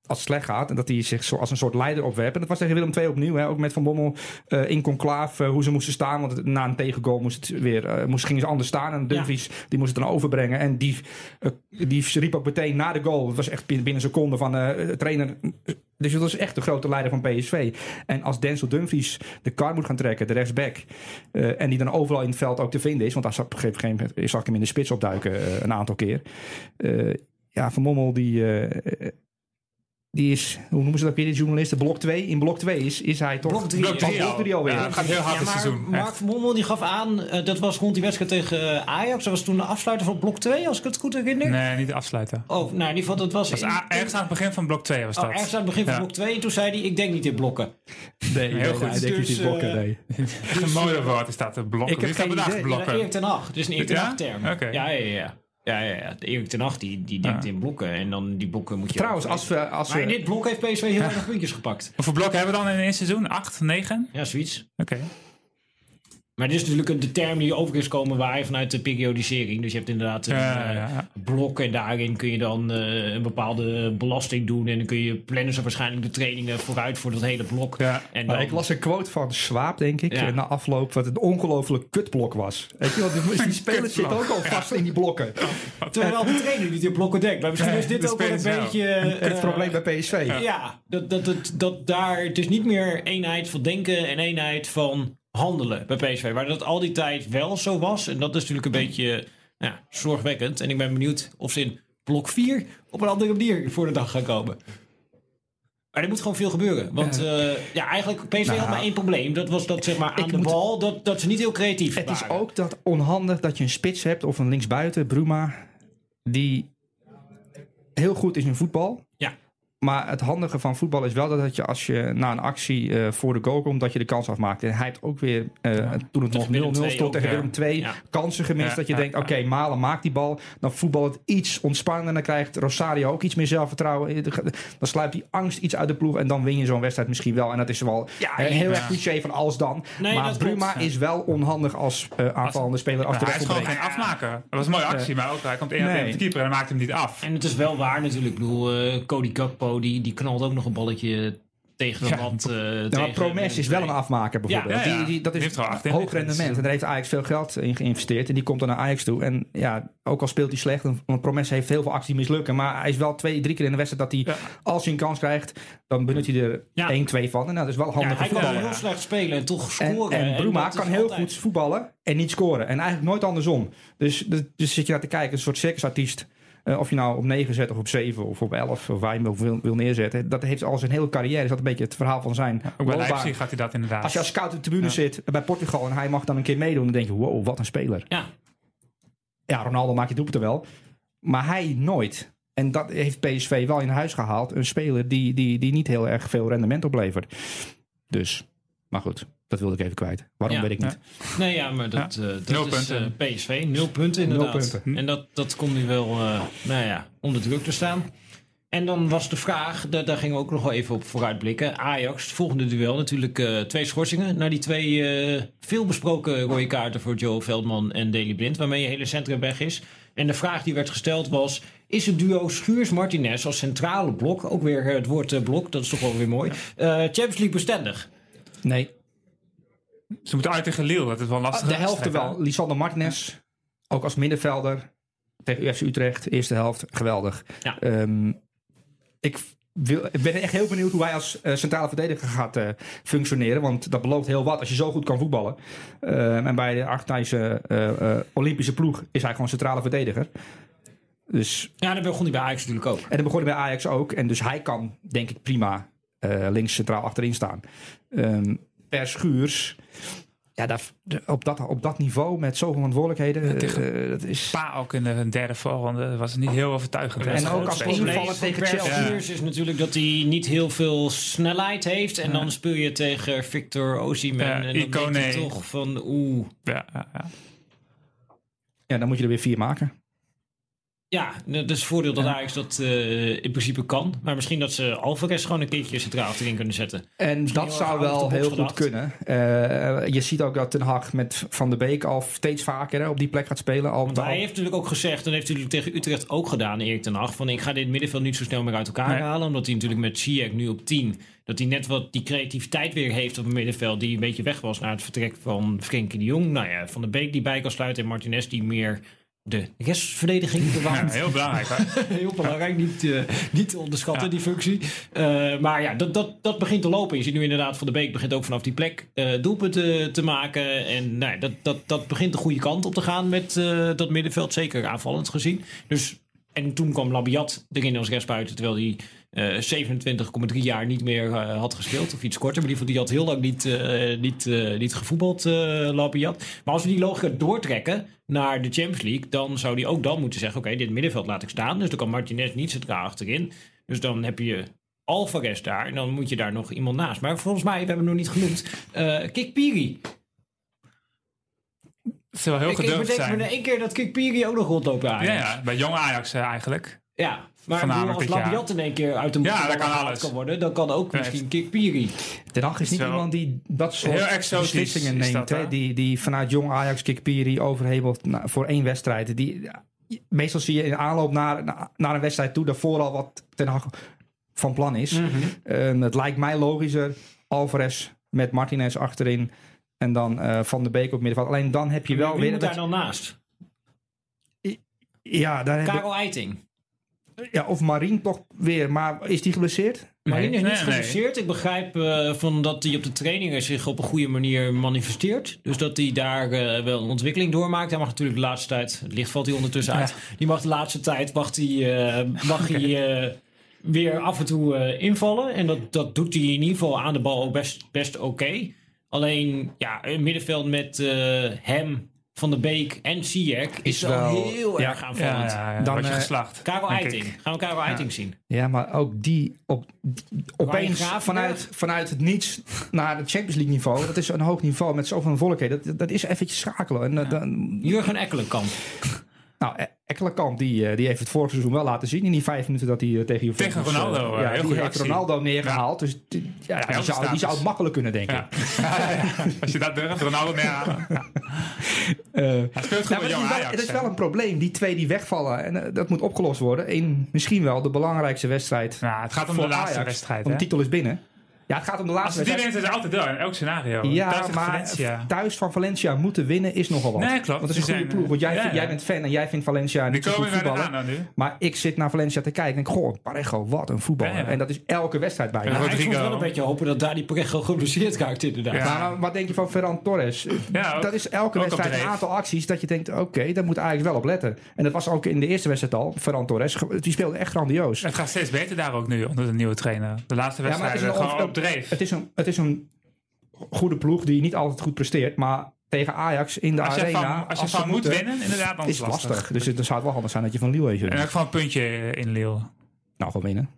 S4: als het slecht gaat. En dat hij zich zo als een soort leider opwerpt. En dat was tegen Willem II opnieuw. Hè, ook met Van Bommel eh, in conclave. hoe ze moesten staan. Want na een tegengoal moest het weer, eh, moest, gingen ze anders staan. En Dumfries die moest het dan overbrengen. En die, eh, die riep ook meteen na de goal. Het was echt binnen, een seconde van eh trainer. Dus dat is echt de grote leider van PSV. En als Denzel Dumfries de kar moet gaan trekken, de rechtsback. eh, en die dan overal in het veld ook te vinden is. Want daar zag op een gegeven moment zag ik hem in de spits opduiken eh, een aantal keer. Eh, ja, Van Mommel die... die is, hoe noemen ze dat weer, die journalisten? Blok 2. In blok 2 is, is hij toch...
S2: Blok drie,
S3: Blok
S4: alweer.
S3: Ja, het gaat heel hard
S2: Ja,
S3: dit seizoen.
S2: Mark van Bommel die gaf aan, eh, dat was rond die wedstrijd tegen eh, Ajax. Dat was toen de afsluiter van blok 2, als ik het goed herinner.
S3: Nee, niet afsluiten.
S2: Oh, nou in ieder geval, dat was...
S3: Dat was
S2: in-
S3: ergens aan het begin van blok 2 was
S2: Oh,
S3: dat.
S2: ergens aan het begin van
S3: Ja.
S2: blok 2. En toen zei hij, ik denk niet in blokken.
S4: Nee,
S3: Heel goed.
S4: ik denk
S2: Dus,
S4: niet in blokken,
S2: eh,
S4: nee. [LAUGHS]
S3: een mooi woord, is dat de blokken.
S4: Ik heb geen
S3: bedacht
S4: idee.
S3: Blokken?
S2: Erik ten Hag. Is een Erik ten? Hag term.
S3: Oké.
S2: Ja, ja, ja. Ja, ja, ja. De Erik ten Hag die, die denkt
S3: Ja.
S2: in blokken. En dan die blokken moet je...
S4: Trouwens, als we... Als
S2: Maar in dit blok heeft PSV heel weinig puntjes gepakt.
S3: Hoeveel blokken hebben we dan in één seizoen? 8, 9?
S2: Ja, zoiets.
S3: Oké.
S2: Maar dit is natuurlijk een- de term die over is komen waar je vanuit de periodisering. Dus je hebt inderdaad een
S3: Ja,
S2: eh,
S3: ja, ja.
S2: blok en daarin kun je dan eh, een bepaalde belasting doen. En dan kun je plannen ze waarschijnlijk de trainingen vooruit voor dat hele blok.
S3: Ja.
S2: En dan,
S4: ik las een quote van Swaap, denk ik,
S2: Ja.
S4: na afloop, wat het een ongelooflijk kutblok was. Weet je wel, die, die spelers zitten ook al vast in die blokken.
S2: Terwijl de trainer niet in blokken denkt. Maar misschien is dit
S3: de
S2: ook wel een beetje... eh,
S4: Het probleem bij PSV.
S2: Ja, dat, dat, dat, dat daar, het is niet meer eenheid van denken en eenheid van handelen bij PSV. Waar dat al die tijd wel zo was. En dat is natuurlijk een beetje nou ja, zorgwekkend. En ik ben benieuwd of ze in blok 4 op een andere manier voor de dag gaan komen. Maar er moet gewoon veel gebeuren. Want ja, ja eigenlijk, PSV had
S4: Nou,
S2: maar één probleem. Dat was dat zeg maar aan de
S4: moet-
S2: bal, dat, dat ze niet heel creatief
S4: Het is
S2: waren.
S4: ook dat onhandig dat je een spits hebt of een linksbuiten, Bruma, die heel goed is in voetbal. Maar het handige van voetbal is wel dat je als je na een actie eh, voor de goal komt, dat je de kans afmaakt. En hij heeft ook weer, eh, toen het nog 0-0
S2: Willem II
S4: stond tegen. Willem II,
S2: Ja.
S4: kansen gemist.
S3: Ja,
S4: dat je
S3: ja,
S4: denkt,
S3: ja.
S4: oké, Malen maakt die bal. Dan voetbal het iets ontspannender. Dan krijgt Rosario ook iets meer zelfvertrouwen. Dan sluipt die angst iets uit de ploeg. En dan win je zo'n wedstrijd misschien wel. En dat is wel
S2: Ja,
S4: eh, heel
S3: ja.
S4: erg cliché van alles dan.
S2: Nee,
S4: maar
S2: klopt,
S4: Bruma is wel onhandig als eh, aanvallende speler. Als de
S3: hij is gewoon geen afmaker. Dat was een mooie actie, maar ook hij komt één op de keeper en maakt hem niet af.
S2: En het is wel waar natuurlijk. Ik bedoel, eh, Cody Gakpo die, die knalt ook nog een balletje tegen de
S3: Ja.
S2: lat. eh tegen
S4: Promes is wel een afmaker bijvoorbeeld.
S3: Ja, ja, ja.
S4: Die, die, dat is
S3: heeft in
S4: hoog
S3: liggen,
S4: rendement.
S3: dus,
S4: En daar heeft Ajax veel geld in geïnvesteerd. En die komt dan naar Ajax toe. En ja, ook al speelt hij slecht. Want Promes heeft heel veel acties die mislukken. Maar hij is wel twee, drie keer in de wedstrijd dat hij,
S3: Ja.
S4: als hij een kans krijgt, dan benut hij er
S2: Ja.
S4: één, twee van. En nou, dat is wel
S2: Ja,
S4: handig
S2: hij kan heel slecht spelen en toch
S4: En,
S2: scoren.
S4: en Bruma
S2: dat is
S4: kan heel
S2: altijd-
S4: goed voetballen en niet scoren. En eigenlijk nooit andersom. Dus, dus, dus zit je naar te kijken, een soort circusartiest. Eh, of je nou op 9 zet of op 7 of op 11 of waar je hem wil, wil neerzetten. Dat heeft al zijn hele carrière. Is dat een beetje het verhaal van zijn
S3: Ook bij. Leipzig gaat hij dat inderdaad.
S4: Als je als scout op de tribune zit bij Portugal en hij mag dan een keer meedoen, dan denk je, wow, wat een speler.
S2: Ja,
S4: Ja, Ronaldo maakt je doelpunten wel, maar hij nooit. En dat heeft PSV wel in huis gehaald. Een speler die, die, die niet heel erg veel rendement oplevert. Dus, maar goed, dat wilde ik even kwijt. Waarom
S2: Ja.
S4: weet ik niet.
S2: nee, ja, maar dat, eh, dat
S3: Nul
S2: is
S3: punten.
S2: eh, PSV. Nul punten inderdaad.
S4: Nul punten.
S2: En dat, dat kon nu wel, eh, nou ja, onder druk te staan. En dan was de vraag, daar, daar gingen we ook nog wel even op vooruitblikken. Ajax, het volgende duel natuurlijk eh, twee schorsingen. Na die twee eh veelbesproken rode kaarten voor Joe Veldman en Daley Blind. Waarmee je hele centrum weg is. En de vraag die werd gesteld was... Is het duo Schuurs-Martinez als centrale blok... ook weer het woord blok, dat is toch wel weer mooi... eh, Champions League bestendig?
S4: Nee,
S3: Ze moeten uit tegen Lille, dat is wel lastig.
S4: de helft wel. Lisandro Martinez, ook als middenvelder tegen UFC Utrecht, eerste helft, geweldig.
S2: Ja.
S4: Ehm, ik, wil, ik ben echt heel benieuwd hoe hij als eh, centrale verdediger gaat eh, functioneren. Want dat belooft heel wat als je zo goed kan voetballen. Ehm, en bij de Argentijnse eh, Olympische ploeg is hij gewoon centrale verdediger. Dus,
S2: Ja, dat begon hij bij Ajax natuurlijk ook.
S4: en dan begon hij bij Ajax ook. En dus hij kan, denk ik, prima eh, links centraal achterin staan. Ehm, per Schuurs... Ja, daar, op, dat, op dat niveau met zoveel verantwoordelijkheden,
S3: tegen-
S4: eh, dat is...
S3: Pa ook in de derde voorronde was het niet heel overtuigend.
S4: En ook
S3: een
S4: als invaller tegen
S2: van
S4: Chelsea.
S2: Is natuurlijk dat hij niet heel veel snelheid heeft. En
S3: Ja.
S2: dan speel je tegen Victor Osimhen.
S3: Ja,
S2: en dan
S3: Icone.
S2: denk je toch van oeh.
S3: Ja, ja, ja.
S4: Ja, dan moet je er weer vier maken.
S2: Ja, dat is het voordeel dat
S4: Ja.
S2: Ajax dat eh, in principe kan. Maar misschien dat ze Alvarez gewoon een keertje centraal achterin kunnen zetten.
S4: En dat zou wel heel goed kunnen. Eh, je ziet ook dat Ten Hag met Van der Beek al steeds vaker hè, op die plek gaat spelen. Al,
S2: Want
S4: al-
S2: hij heeft natuurlijk ook gezegd, en heeft hij natuurlijk tegen Utrecht ook gedaan, Erik ten Hag, van ik ga dit middenveld niet zo snel meer uit elkaar
S3: Nee.
S2: halen. Omdat hij natuurlijk met Ziyech nu op 10, dat hij net wat die creativiteit weer heeft op het middenveld, die een beetje weg was na het vertrek van Frenkie de Jong. Nou ja, Van der Beek die bij kan sluiten en Martinez die meer de restverdediging
S3: Ja,
S2: bewaart.
S3: heel belangrijk. [LAUGHS]
S2: Heel belangrijk, niet, eh, niet te onderschatten,
S3: Ja.
S2: die functie. Eh, maar ja, dat, dat, dat begint te lopen. Je ziet nu inderdaad Van de Beek begint ook vanaf die plek eh doelpunten te maken. En nou, ja, dat, dat, dat begint de goede kant op te gaan met dat middenveld. Zeker aanvallend gezien. Dus, en toen kwam Labiat erin als rechtsbuiten, terwijl hij eh 27,3 jaar niet meer eh, had gespeeld. Of iets korter, maar die, die had heel lang niet, eh, niet, eh, niet gevoetbald, eh Labiat. Maar als we die logica doortrekken naar de Champions League, dan zou die ook dan moeten zeggen: Oké, dit middenveld laat ik staan. Dus dan kan Martinez niet centraal achterin. Dus dan heb je Alvarez daar. En dan moet je daar nog iemand naast. Maar volgens mij, we hebben hem nog niet genoemd. eh Kik Piri.
S3: Het zou wel heel
S2: Ik, ik
S3: gedurfd
S2: bedenk me
S3: zijn.
S2: in één keer dat Kik Piri ook nog rondloopt bij
S3: Ja,
S2: Ajax.
S3: ja, bij jonge Ajax eh, eigenlijk.
S2: Ja, maar bedoel,
S3: Voornamelijk
S2: als. Labiat in één keer uit de
S3: Ja, dat kan
S2: gehaald
S3: alles.
S2: kan worden, dan kan ook misschien Kikpiri.
S4: Ten Hag is niet iemand die dat soort beslissingen
S3: is
S4: neemt.
S3: dat,
S4: hè? Die, die vanuit jong Ajax Kikpiri overhebelt voor één wedstrijd. Die, ja, meestal zie je in aanloop naar, naar, naar een wedstrijd toe daarvoor al wat Ten Hag van plan is. Ehm, het lijkt mij logischer Alvarez met Martinez achterin en dan eh, Van de Beek op middenveld. Alleen dan heb je wel
S2: Wie
S4: weer...
S2: moet
S4: dat
S2: daar dan naast?
S4: ja, daar heb
S2: Karel Eiting.
S4: Ja, of Marien toch weer. Maar is die geblesseerd?
S2: Marien is niet
S3: nee, nee.
S2: geblesseerd. Ik begrijp eh, van dat hij op de trainingen zich op een goede manier manifesteert. Dus dat hij daar eh, wel een ontwikkeling doormaakt. Hij mag natuurlijk de laatste tijd, het licht valt hij ondertussen uit. Die mag de laatste tijd mag hij, eh, mag hij eh, weer af en toe eh, invallen. En dat, dat doet hij in ieder geval aan de bal ook best, best oké. Alleen ja, een middenveld met eh, hem, Van de Beek en Ziyech is,
S4: Is
S2: wel,
S4: wel-
S2: heel
S4: ja,
S2: erg aanvallend.
S3: ja, ja,
S4: Dan,
S3: je
S4: eh,
S3: geslacht.
S2: Karel Eiting.
S3: ik.
S2: Gaan we Karel Eiting zien?
S4: Ja, maar ook die op, opeens vanuit, vanuit het niets naar het Champions League niveau. Dat is een hoog niveau met zoveel volkheden. Dat, dat is eventjes schakelen. En, eh, dan,
S2: Jurgen Ekkelenkamp.
S4: Nou, E- Ekkelenkamp die, eh, die heeft het vorig seizoen wel laten zien in die vijf minuten dat hij eh, tegen Juventus...
S3: Tegen Ronaldo,
S4: eh,
S3: eh,
S4: ja,
S3: heel
S4: die heeft
S3: actie.
S4: Ronaldo neergehaald. Dus die, ja, die, zou, die zou het makkelijk kunnen, denk ik. [LAUGHS]
S3: Als je dat durft, Ronaldo neerhalen. [LAUGHS] Hij speelt goed met
S4: het, is
S3: jong
S4: wel,
S3: Ajax.
S4: het is
S3: hè.
S4: wel een probleem. Die twee die wegvallen. En dat moet opgelost worden. In misschien wel de belangrijkste wedstrijd.
S3: Ja, het gaat om de laatste
S4: Ajax.
S3: wedstrijd.
S4: Want
S3: hè.
S4: de titel is binnen. Ja, het gaat om de
S3: Als
S4: laatste
S3: die
S4: wedstrijd.
S3: winnen, is het altijd door. In elk scenario.
S4: Ja,
S3: Thuis
S4: maar
S3: Valencia.
S4: thuis van Valencia moeten winnen is nogal wat.
S3: Nee, klopt.
S4: Want het is een
S3: Die
S4: goede
S3: zijn,
S4: ploeg. Want jij,
S3: ja,
S4: vindt-
S3: ja.
S4: jij bent fan en jij vindt Valencia
S3: Die
S4: niet zo goed
S3: komen weer
S4: voetballen.
S3: nu.
S4: Maar ik zit naar Valencia te kijken en denk, goh, Parejo, wat een voetballer.
S3: Ja, ja.
S4: En dat is elke wedstrijd bij.
S3: Ja,
S2: Ja, ik moet wel een beetje hopen dat daar die Parejo geblesseerd raakt inderdaad.
S3: Ja.
S4: Maar, maar wat denk je van Ferran Torres?
S3: Ja, ook-
S4: dat is elke wedstrijd een aantal acties dat je denkt, oké, daar moet Ajax wel op letten. En dat was ook in de eerste wedstrijd al. Ferran Torres, die speelde echt grandioos.
S3: Het gaat steeds beter daar ook nu onder de nieuwe trainer. De laatste
S4: Ja, het is een
S3: dreef.
S4: Het is, een, het is een goede ploeg die niet altijd goed presteert. Maar tegen Ajax in de
S3: Als
S4: arena,
S3: van, als je van moet
S4: moeten,
S3: winnen, inderdaad, dan
S4: is het lastig. Dus het zou het wel handig zijn dat je van Lille even
S3: En ook van een puntje in Lille.
S4: Nou, gewoon winnen.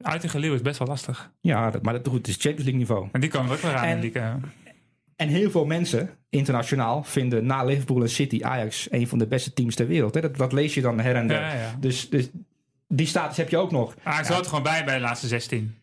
S3: Uit tegen Lille is best wel lastig.
S4: Ja, dat, maar dat, goed, het is Champions League niveau.
S3: En die komen er ook weer aan.
S4: En-
S3: in die,
S4: En heel veel mensen, internationaal, vinden na Liverpool en City Ajax een van de beste teams ter wereld. Hè? Dat, dat lees je dan her en der.
S3: ja, ja.
S4: Dus, dus die status heb je ook nog.
S3: Ajax hoort er gewoon bij bij de laatste 16.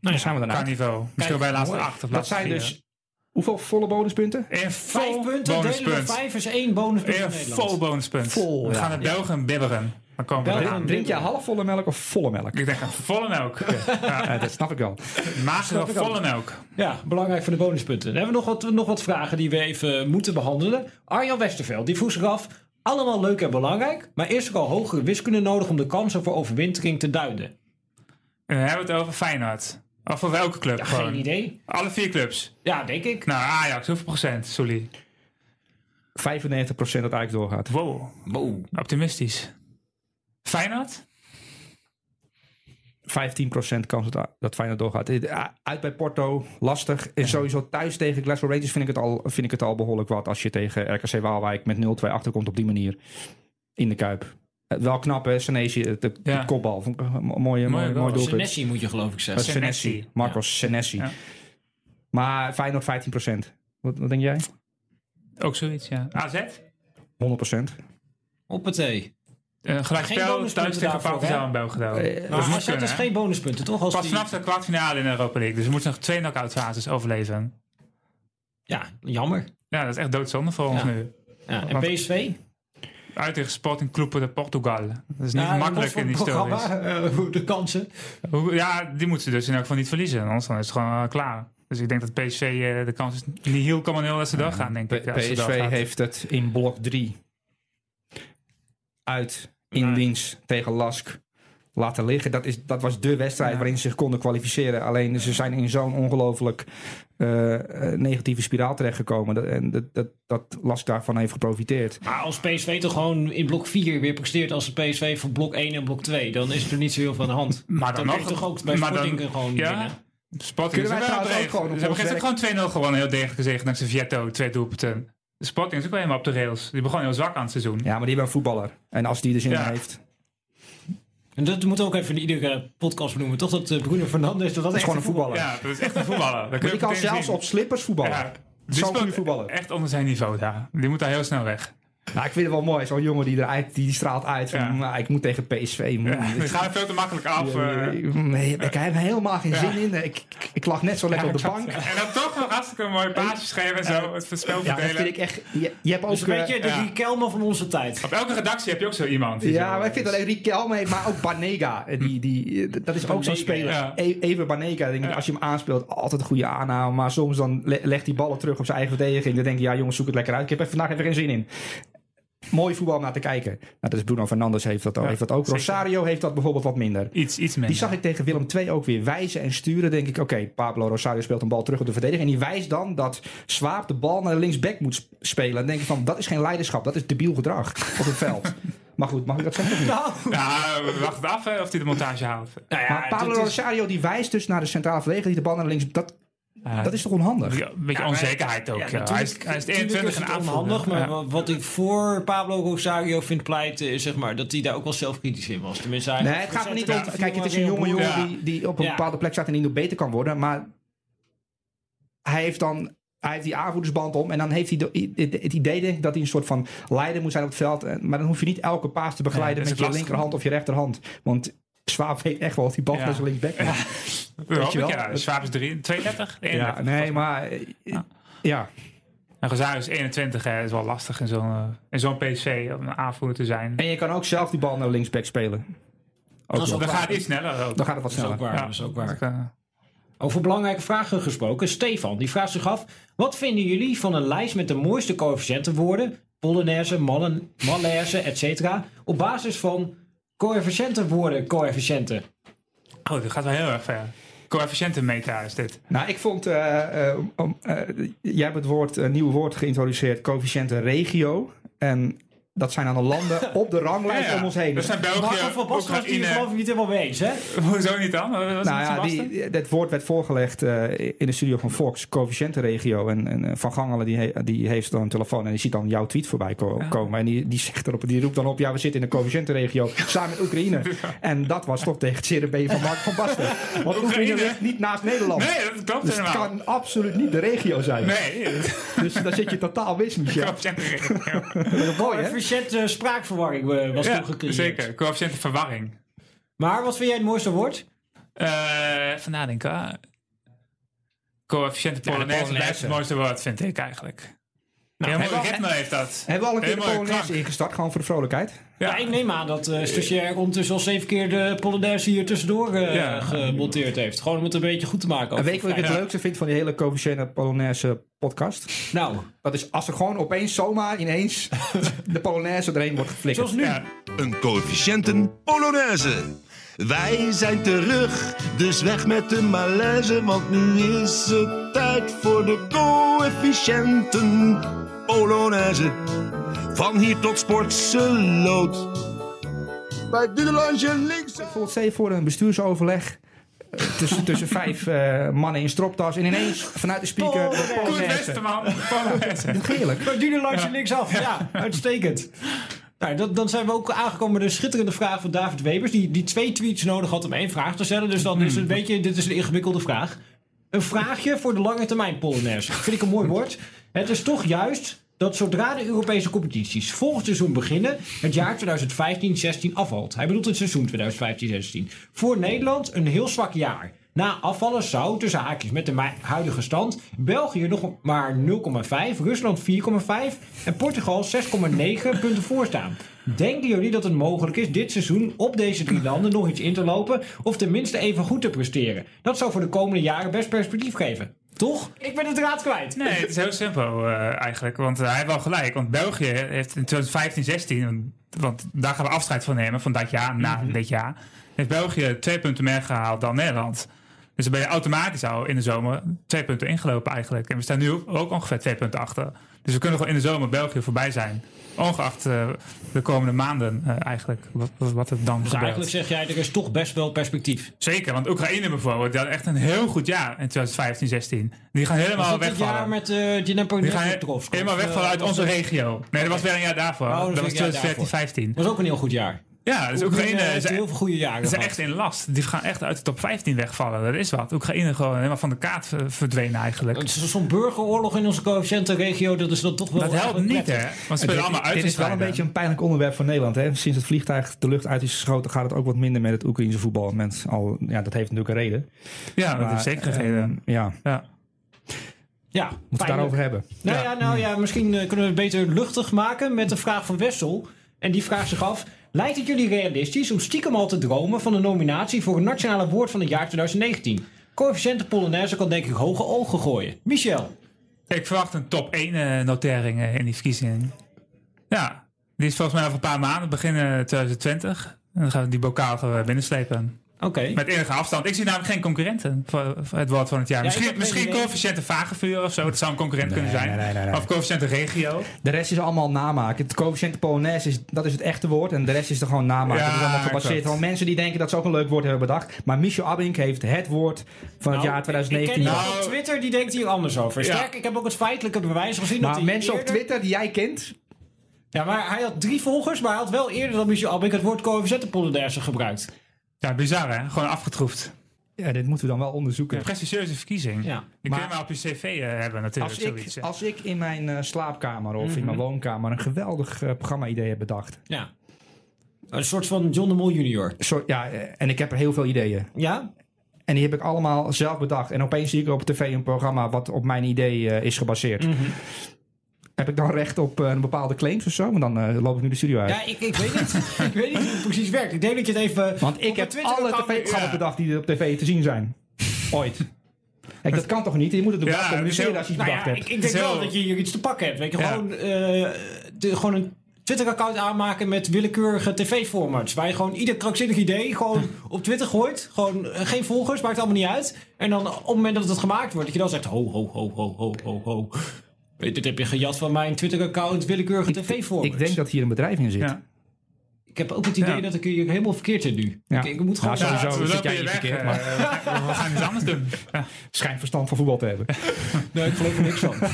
S4: Nou, dan zijn we daarna.
S3: niveau. Misschien bij de laatste
S2: mooi.
S3: 8 of
S4: Dat
S3: laatste
S4: zijn
S3: vier.
S4: dus hoeveel volle bonuspunten?
S2: Vijf
S3: vol
S2: punten, delen we
S3: bonuspunt.
S2: vijf is één bonuspunt voor
S3: Een
S2: Nederland.
S3: vol bonuspunt.
S4: Vol,
S3: We
S4: ja.
S3: gaan naar België bibberen. Dan komen we
S2: België
S3: eraan.
S4: Drink jij halfvolle melk of volle melk?
S3: Ik denk een volle melk. [LAUGHS] Ja.
S4: Ja, dat snap ik wel.
S2: Ook.
S3: volle melk.
S2: Ja, belangrijk voor de bonuspunten. Dan hebben we nog wat, nog wat vragen die we even moeten behandelen. Arjan Westerveld, die vroeg zich af... Allemaal leuk en belangrijk, maar is er al hogere wiskunde nodig om de kansen voor overwintering te duiden?
S3: En dan hebben we het over Feyenoord. Of voor welke club?
S2: Ja,
S3: gewoon.
S2: geen idee.
S3: Alle vier clubs.
S2: Ja, denk ik.
S3: Nou, Ajax, hoeveel procent, Sully?
S4: 95% dat Ajax doorgaat.
S3: Wow,
S2: Wow.
S3: optimistisch. Feyenoord?
S4: 15% kans dat, dat Feyenoord doorgaat. Eh, Uit bij Porto, lastig. En sowieso thuis tegen Glasgow Rangers vind ik, het al, vind ik het al behoorlijk wat. Als je tegen RKC Waalwijk met 0-2 achterkomt op die manier. In de Kuip. Eh, Wel knap hè, Senesi, de, de
S3: Ja.
S4: kopbal. Vond ik een mo- mooie, mooie, mooi doelpunt.
S2: Senesi moet je geloof ik
S4: Eh,
S2: zeggen.
S3: Senesi.
S4: Senesi. Marcos Senesi.
S3: Ja.
S4: Maar Feyenoord 15%. Wat, wat denk jij?
S3: Ook zoiets, ja. AZ?
S4: 100%.
S2: Op het.
S3: Uh, gelijk
S2: Geen
S3: spel,
S2: bonuspunten
S3: thuis tegen Partizan en Belgrado.
S4: Eh,
S2: Maar
S3: dat
S2: is
S3: hè?
S2: geen bonuspunten, toch? Als
S3: Pas
S2: die-
S3: vanaf de kwartfinale in de Europa League. Dus we moeten nog twee knock-out fases overleven.
S2: Ja, jammer.
S3: Ja, dat is echt doodzonde voor ons nu.
S2: Ja, en PSV?
S3: Uit tegen Sporting Clube de Portugal. Dat is niet
S2: Ja,
S3: makkelijk in die
S2: programma, [LAUGHS] eh, de kansen.
S3: Ja, die moeten ze dus in elk geval niet verliezen. Anders dan is het gewoon eh, klaar. Dus ik denk dat PSV eh, de kans is niet heel kan dat ze doorgaan, denk ik.
S4: PSV heeft het in blok 3 uit in
S2: Nee.
S4: dienst tegen Lask laten liggen. Dat, is, dat was de wedstrijd
S3: Ja.
S4: waarin ze zich konden kwalificeren. Alleen ze zijn in zo'n ongelooflijk eh, eh, negatieve spiraal terechtgekomen. Dat, en dat, dat, dat Lask daarvan heeft geprofiteerd.
S2: Maar als PSV toch gewoon in blok 4 weer presteert als de PSV voor blok 1 en blok 2, dan is er niet zo heel veel aan de hand. [LAUGHS]
S3: Maar dan
S2: dan
S3: nog.
S2: toch ook bij Sporting
S3: dan-
S2: gewoon
S3: ja,
S2: winnen.
S3: Sporting
S4: Kunnen
S3: is
S4: wij
S3: ook
S4: gewoon
S3: Ze hebben gisteren gewoon 2-0 gewonnen, heel degelijk gezegd. Dankzij Vietto, twee doelpunten. De Sporting is ook wel helemaal op de rails. Die begon heel zwak aan het seizoen.
S4: Ja, maar die hebben een voetballer. En als die er zin in
S3: Ja.
S4: heeft.
S2: En dat moet ook even in iedere podcast benoemen, toch? Dat uh, Bruno Fernandes, dat,
S4: is gewoon een voetballer.
S3: Ja, dat is echt een voetballer. Dat
S4: die kan zelfs
S3: zien.
S4: op slippers voetballen.
S3: Ja,
S4: Zo'n goede voetballer.
S3: Echt onder zijn niveau daar. Die moet daar heel snel weg.
S4: Nou, ik vind het wel mooi. Zo'n jongen die, eruit, die straalt uit van,
S3: Ja.
S4: nou, ik moet tegen PSV. moet-
S3: Ja, die gaan er veel te makkelijk af. eh.
S4: Nee, ik heb er helemaal geen zin in. Ik, ik, ik lag net zo lekker op de bank.
S3: En dan toch nog hartstikke mooie paasjes geven en zo. Het spel
S4: Ja, dat
S3: verdelen.
S4: vind ik echt... Je, je hebt ook...
S2: Dus een beetje
S4: eh,
S2: de
S3: ja.
S2: Riquelme van onze tijd.
S3: Op elke redactie heb je ook zo iemand. die
S4: ja,
S3: zo-
S4: maar ik vind alleen Riquelme, heeft, maar ook Banega. eh, Die, die, eh, dat is ook zo'n speler.
S3: ja.
S4: E- Even Banega, denk ik, als je hem aanspeelt, altijd een goede aanname. Maar soms dan le- legt hij ballen terug op zijn eigen verdediging. Dan denk je, ja jongens, zoek het lekker uit. Ik heb er vandaag even geen zin in. Mooi voetbal om naar te kijken. Nou, dat is Bruno Fernandes heeft dat,
S3: Ja,
S4: heeft dat ook.
S3: zeker.
S4: Rosario heeft dat bijvoorbeeld wat minder.
S3: Iets, iets minder.
S4: Die zag ik tegen Willem II ook weer wijzen en sturen. Denk ik, oké, Pablo Rosario speelt een bal terug op de verdediging. En die wijst dan dat Swaap de bal naar de linksback moet sp- spelen. En dan denk ik van, dat is geen leiderschap. Dat is debiel gedrag op het veld. [LAUGHS] maar goed, mag ik dat zeggen?
S2: Nou,
S3: Ja, we wachten af of hij de montage haalt.
S2: nou ja,
S4: maar Pablo
S2: is-
S4: Rosario die wijst dus naar de centrale verdediger die de bal naar links... Dat,
S3: Ja,
S4: dat is toch onhandig?
S3: ja, een beetje
S2: Ja,
S3: onzekerheid ook.
S2: Ja,
S3: Ja, hij, is, hij is
S2: natuurlijk
S3: 21
S2: is
S3: en
S2: onhandig, maar wat ik voor Pablo Rosario vind pleiten is zeg maar, dat hij daar ook wel zelfkritisch in was. Tenminste, hij
S4: Nee, het gaat er niet om. Kijk, het is een jonge jongen
S3: Ja.
S4: die, die op een
S2: Ja.
S4: bepaalde plek staat en die nog beter kan worden. Maar hij heeft dan hij heeft die aanvoerdersband om. En dan heeft hij de- het idee denk ik, dat hij een soort van leider moet zijn op het veld. En- Maar dan hoef je niet elke paas te begeleiden
S3: Ja,
S4: met je linkerhand of je rechterhand. Want Swaap weet echt wel of die bal
S3: Ja.
S4: naar zijn linksback
S3: Ja. [LAUGHS]
S4: je
S3: ik,
S4: wel?
S3: ja. Swaap is 3, 32?
S4: Ja,
S3: 31,
S4: nee, maar... eh,
S3: Ja.
S4: Ja.
S3: En Rosario is 21, hè. is wel lastig in zo'n eh, in zo'n PSV om een aanvoerder te zijn.
S4: En je kan ook zelf die bal naar linksback spelen. Ook
S2: ook
S3: Dan
S2: waar.
S3: gaat het iets sneller ook.
S4: Dan gaat het wat
S2: Dat is ook
S4: sneller.
S2: Dat is ook waar.
S3: Dus, eh,
S2: Over belangrijke vragen gesproken. Stefan, die vraagt zich af. Wat vinden jullie van een lijst met de mooiste coëfficiëntenwoorden? Polonaise, mallen, malaise, etc. Op basis van coëfficiëntenwoorden, coëfficiënten.
S3: Oh, dat gaat wel heel erg ver. Coëfficiëntenmeta is dit.
S4: Nou, ik vond... eh, eh, om- eh, jij hebt het woord, een nieuw woord geïntroduceerd. Coëfficiënten regio. En dat zijn dan de landen [LAUGHS] op de ranglijst
S3: Ja, ja.
S4: om ons heen.
S3: Dat zijn
S2: Maar
S3: België,
S2: Van Basten was
S3: Oekraïne.
S2: geloof ik niet helemaal mee eens, hè?
S3: Hoezo niet dan?
S4: Nou ja, die, dat woord werd voorgelegd eh, in de studio van Fox, coëfficiëntenregio. En, en eh, Van Gangelen die, he- die heeft dan een telefoon en die ziet dan jouw tweet voorbij ko- komen. En die, die, zegt erop, die roept dan op, ja we zitten in de coëfficiëntenregio samen met Oekraïne. [LAUGHS] En dat was toch tegen het been van Mark van Basten. Want Oekraïne
S3: Oekraïne?
S4: ligt niet naast Nederland.
S3: Nee, dat klopt
S4: Dus het kan absoluut niet de regio zijn.
S3: Nee,
S4: Dus daar zit je totaal mis, [LAUGHS] Michel.
S3: coëfficiëntenregio.
S4: Dat is mooi, hè?
S2: Coëfficiënte spraakverwarring eh, was toen
S3: Ja,
S2: gecreëerd.
S3: zeker. Coëfficiëntenverwarring.
S2: Maar wat vind jij het mooiste woord?
S3: Eh Even nadenken. Coëfficiënte
S4: Ja,
S3: Polonaise
S4: Polonaise.
S3: blijft het mooiste woord, vind ik eigenlijk.
S4: Nou,
S3: heeft dat.
S4: Hebben we al een keer de Polonaise ingestart, gewoon voor de vrolijkheid?
S2: Ja, ik neem aan dat eh stagiair ondertussen al zeven keer de Polonaise hier tussendoor eh,
S3: Ja.
S2: gemonteerd heeft. Gewoon om het een beetje goed te maken.
S4: En weet je wat ik het
S3: Ja.
S4: leukste vind van die hele coëfficiënte Polonaise podcast?
S2: Nou,
S4: Dat is als er gewoon opeens zomaar ineens [LAUGHS] de Polonaise erheen wordt geflikkerd.
S2: zoals nu.
S3: Ja,
S1: Een coëfficiënten Polonaise. Wij zijn terug, dus weg met de malaise, want nu is het tijd voor de coëfficiënten Polonaise. Van hier tot Sportseloot. Bij Dudelandje links.
S4: Stel je voor een bestuursoverleg eh, tussen, tussen [LAUGHS] vijf eh, mannen in stropdas en ineens vanuit de speaker de
S2: Polonaise.
S3: Koen
S4: Polonaise.
S3: Westerman. Polonaise.
S4: Heerlijk.
S2: Langs je linksaf. Ja, uitstekend. Nou, dan, dan zijn we ook aangekomen bij de schitterende vraag van David Webers. Die, die twee tweets nodig had om één vraag te stellen. Dus dan is het, weet je, dit is een ingewikkelde vraag. Een vraagje voor de lange termijn Polonaise. Vind ik een mooi woord. Het is toch juist dat zodra de Europese competities volgend seizoen beginnen, het jaar 2015-16 afvalt. Hij bedoelt het seizoen 2015-16. Voor Nederland een heel zwak jaar. Na afvallen zou, tussen haakjes met de huidige stand, België nog maar 0,5, Rusland 4,5 en Portugal 6,9 punten voorstaan. Denken jullie dat het mogelijk is dit seizoen op deze drie landen nog iets in te lopen of tenminste even goed te presteren? Dat zou voor de komende jaren best perspectief geven. Toch? Ik ben het raad kwijt.
S3: Nee, het is heel simpel eh, eigenlijk. Want eh, hij heeft wel gelijk. Want België heeft in 2015, 16, want daar gaan we afscheid van nemen van dat jaar, na
S2: Mhm.
S3: dit jaar, heeft België twee punten meer gehaald dan Nederland. Dus dan ben je automatisch al in de zomer twee punten ingelopen eigenlijk. En we staan nu ook, ongeveer twee punten achter. Dus we kunnen gewoon in de zomer België voorbij zijn. Ongeacht eh, de komende maanden eh, eigenlijk, wat, wat het dan
S2: Dus
S3: gebeurt.
S2: eigenlijk zeg jij, er is toch best wel perspectief.
S3: Zeker, want Oekraïne bijvoorbeeld, die had echt een heel goed jaar in 2015, 16. Die gaan helemaal
S2: dat
S3: wegvallen.
S2: jaar met uh, Dnipro
S3: Die gaan helemaal wegvallen
S2: eh,
S3: uit onze
S2: dat-
S3: regio. Nee, dat was weer een jaar daarvoor.
S2: Oh, dat
S3: dat
S2: was
S3: was
S2: een jaar
S3: 2014, 15.
S2: was ook een heel goed jaar.
S3: Ja, dus Oekraïne
S2: Oekraïne heeft
S3: is,
S2: heel veel goede jaren
S3: is
S2: gehad.
S3: echt in last. Die gaan echt uit de top 15 wegvallen. Dat is wat. Oekraïne gewoon helemaal van de kaart verdwenen eigenlijk.
S2: Het is Zo'n burgeroorlog in onze coëfficiëntenregio, dat is dan toch wel
S3: Dat helpt niet, hè? Want ze spelen allemaal uit
S4: Dit is wel een beetje een pijnlijk onderwerp voor Nederland. Hè? Sinds het vliegtuig de lucht uit is geschoten, gaat het ook wat minder met het Oekraïnse voetbal. Met al, ja, dat heeft natuurlijk een reden.
S3: Ja, dat is zeker
S4: eh,
S3: gegeven.
S4: ja,
S3: Ja.
S2: Ja,
S4: moeten we het daarover hebben.
S2: Nou ja, nou ja, misschien eh, kunnen we het beter luchtig maken met de vraag van Wessel. En die vraagt zich af: Lijkt het jullie realistisch om stiekem al te dromen van een nominatie voor een nationale woord van het jaar 2019? Coëfficiënte Polonaise kan denk ik hoge ogen gooien. Michel.
S3: Ik verwacht een top 1 eh, notering eh, in die verkiezing. Ja, die is volgens mij over een paar maanden, begin eh, 2020. En dan gaan we die bokaal gaan binnenslepen.
S2: Oké.
S3: Met enige afstand. Ik zie namelijk geen concurrenten voor, het woord van het jaar.
S2: Ja, ik
S3: misschien misschien
S2: idee.
S3: coëfficiënte vagevuur of zo. Dat zou een concurrent kunnen zijn.
S4: nee, nee, nee, nee.
S3: Of coëfficiënte regio.
S4: De rest is allemaal namaken. Het coëfficiënt Polonaise is, dat is het echte woord. En de rest is er gewoon namaken.
S3: Ja,
S4: dat is allemaal gebaseerd. mensen die denken dat ze ook een leuk woord hebben bedacht. Maar Michel Abink heeft het woord van het
S2: Nou,
S4: jaar
S2: Ik ken
S4: 2019.
S2: iemand
S3: Nou,
S2: op Twitter die denkt hier anders over.
S3: Ja.
S2: Sterk, ik heb ook het feitelijke bewijs gezien. dat
S4: maar
S2: hij
S4: mensen op Twitter die jij kent.
S2: Ja, maar hij had drie volgers, maar hij had wel eerder dan Michel Abink het woord coëfficiënte Polonaise gebruikt.
S3: Ja, bizar hè? Gewoon afgetroefd.
S4: Ja, dit moeten we dan wel onderzoeken.
S3: Een prestigieuze verkiezing.
S2: Ja.
S3: Die
S4: Maar-
S3: kun je maar op je cv eh, hebben natuurlijk.
S4: Als ik,
S3: zoiets,
S4: als ik in mijn eh, slaapkamer of
S2: Mhm.
S4: in mijn woonkamer een geweldig eh, programma-idee heb bedacht.
S2: Ja. Een soort van John de Mol junior.
S4: Zo, ja, en ik heb er heel veel ideeën.
S2: Ja?
S4: En die heb ik allemaal zelf bedacht. En opeens zie ik op tv een programma wat op mijn idee is gebaseerd.
S2: Mhm.
S4: Heb ik dan recht op eh, een bepaalde claims of zo? Want dan eh, loop ik nu de studio uit.
S2: Ja, ik, ik weet niet. [LAUGHS] ik weet niet hoe het precies werkt. Ik denk dat je het even...
S4: Want
S2: op
S4: ik heb alle tv-programma's
S3: Ja.
S4: bedacht die er op tv te zien zijn. Ooit. Kijk, dat kan toch niet? Je moet het ook
S3: Ja,
S4: communiceren als je iets
S2: Nou
S4: bedacht
S2: ja,
S4: hebt.
S2: ik, ik denk wel dat je hier iets te pakken hebt. Weet je,
S3: Ja.
S2: gewoon, eh, de, gewoon een Twitter-account aanmaken met willekeurige tv-formats. Waar je gewoon ieder krankzinnig idee gewoon [LAUGHS] op Twitter gooit. Gewoon geen volgers, maakt allemaal niet uit. En dan op het moment dat het gemaakt wordt, dat je dan zegt: ho, ho, ho, ho, ho, ho, ho. Weet, Dit heb je gejat van mijn Twitter-account willekeurige tv-formats.
S4: Ik denk dat hier een bedrijf in zit.
S3: Ja.
S2: Ik heb ook het idee
S3: Ja.
S2: dat ik hier helemaal verkeerd zit nu.
S4: Ja.
S2: Ik, ik moet gewoon...
S4: Ja, sowieso. Zit jij
S3: hier
S4: verkeerd,
S3: eh,
S4: maar- [LAUGHS]
S3: we gaan- we gaan iets anders doen. Ja.
S4: Schijnt verstand van voetbal te hebben.
S2: Nee, ik geloof er niks van. [LAUGHS]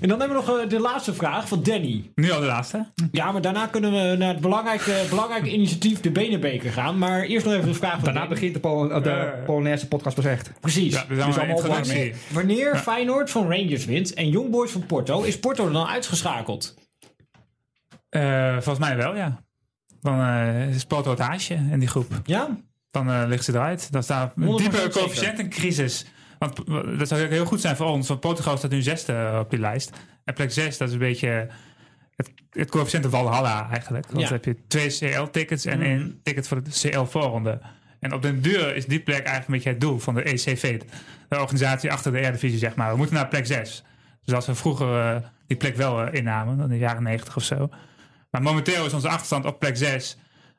S2: en dan hebben we nog eh, de laatste vraag van Danny.
S3: Nu al de laatste.
S2: Ja, maar daarna kunnen we naar het belangrijke, belangrijke initiatief de Benenbeker gaan. Maar eerst nog even de vraag van
S4: Daarna
S2: Danny.
S4: begint de, Pol eh, de. Polonaise podcast pas echt.
S2: Precies.
S3: Ja, we
S4: Dus
S3: maar
S4: allemaal
S3: introductie.
S2: Wanneer Feyenoord van Rangers wint en Young Boys van Porto, is Porto dan uitgeschakeld?
S3: Eh, volgens mij wel, ja. Dan eh is Porto het haasje in die groep.
S2: Ja?
S3: Dan ligt ze eruit. Dan staat een
S2: 100%
S3: diepe coëfficiëntencrisis. Want eh, dat zou heel goed zijn voor ons. Want Portugal staat nu zesde op die lijst. En plek zes, dat is een beetje het, het coëfficiënte Valhalla eigenlijk. Want
S2: Ja.
S3: dan heb je twee CL-tickets en
S2: Mhm.
S3: één ticket voor de CL-voorronde. En op den duur is die plek eigenlijk een beetje het doel van de ECV. De organisatie achter de Eredivisie, zeg maar. We moeten naar plek zes. Dus als we vroeger eh, die plek wel eh, innamen, in de jaren negentig of zo. Maar momenteel is onze achterstand op plek 6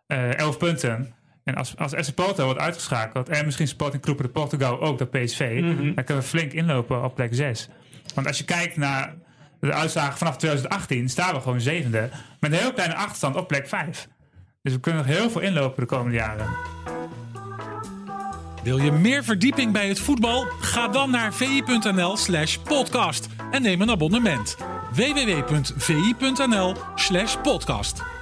S3: eh 11 punten. En als, als FC Porto wordt uitgeschakeld en misschien Sporting Clube de Portugal ook door PSV, dan kunnen we flink inlopen op plek 6. Want als je kijkt naar de uitslagen vanaf 2018, staan we gewoon zevende. Met een heel kleine achterstand op plek 5. Dus we kunnen nog heel veel inlopen de komende jaren.
S5: Wil je meer verdieping bij het voetbal? Ga dan naar vi.nl slash podcast en neem een abonnement. www.vi.nl slash podcast.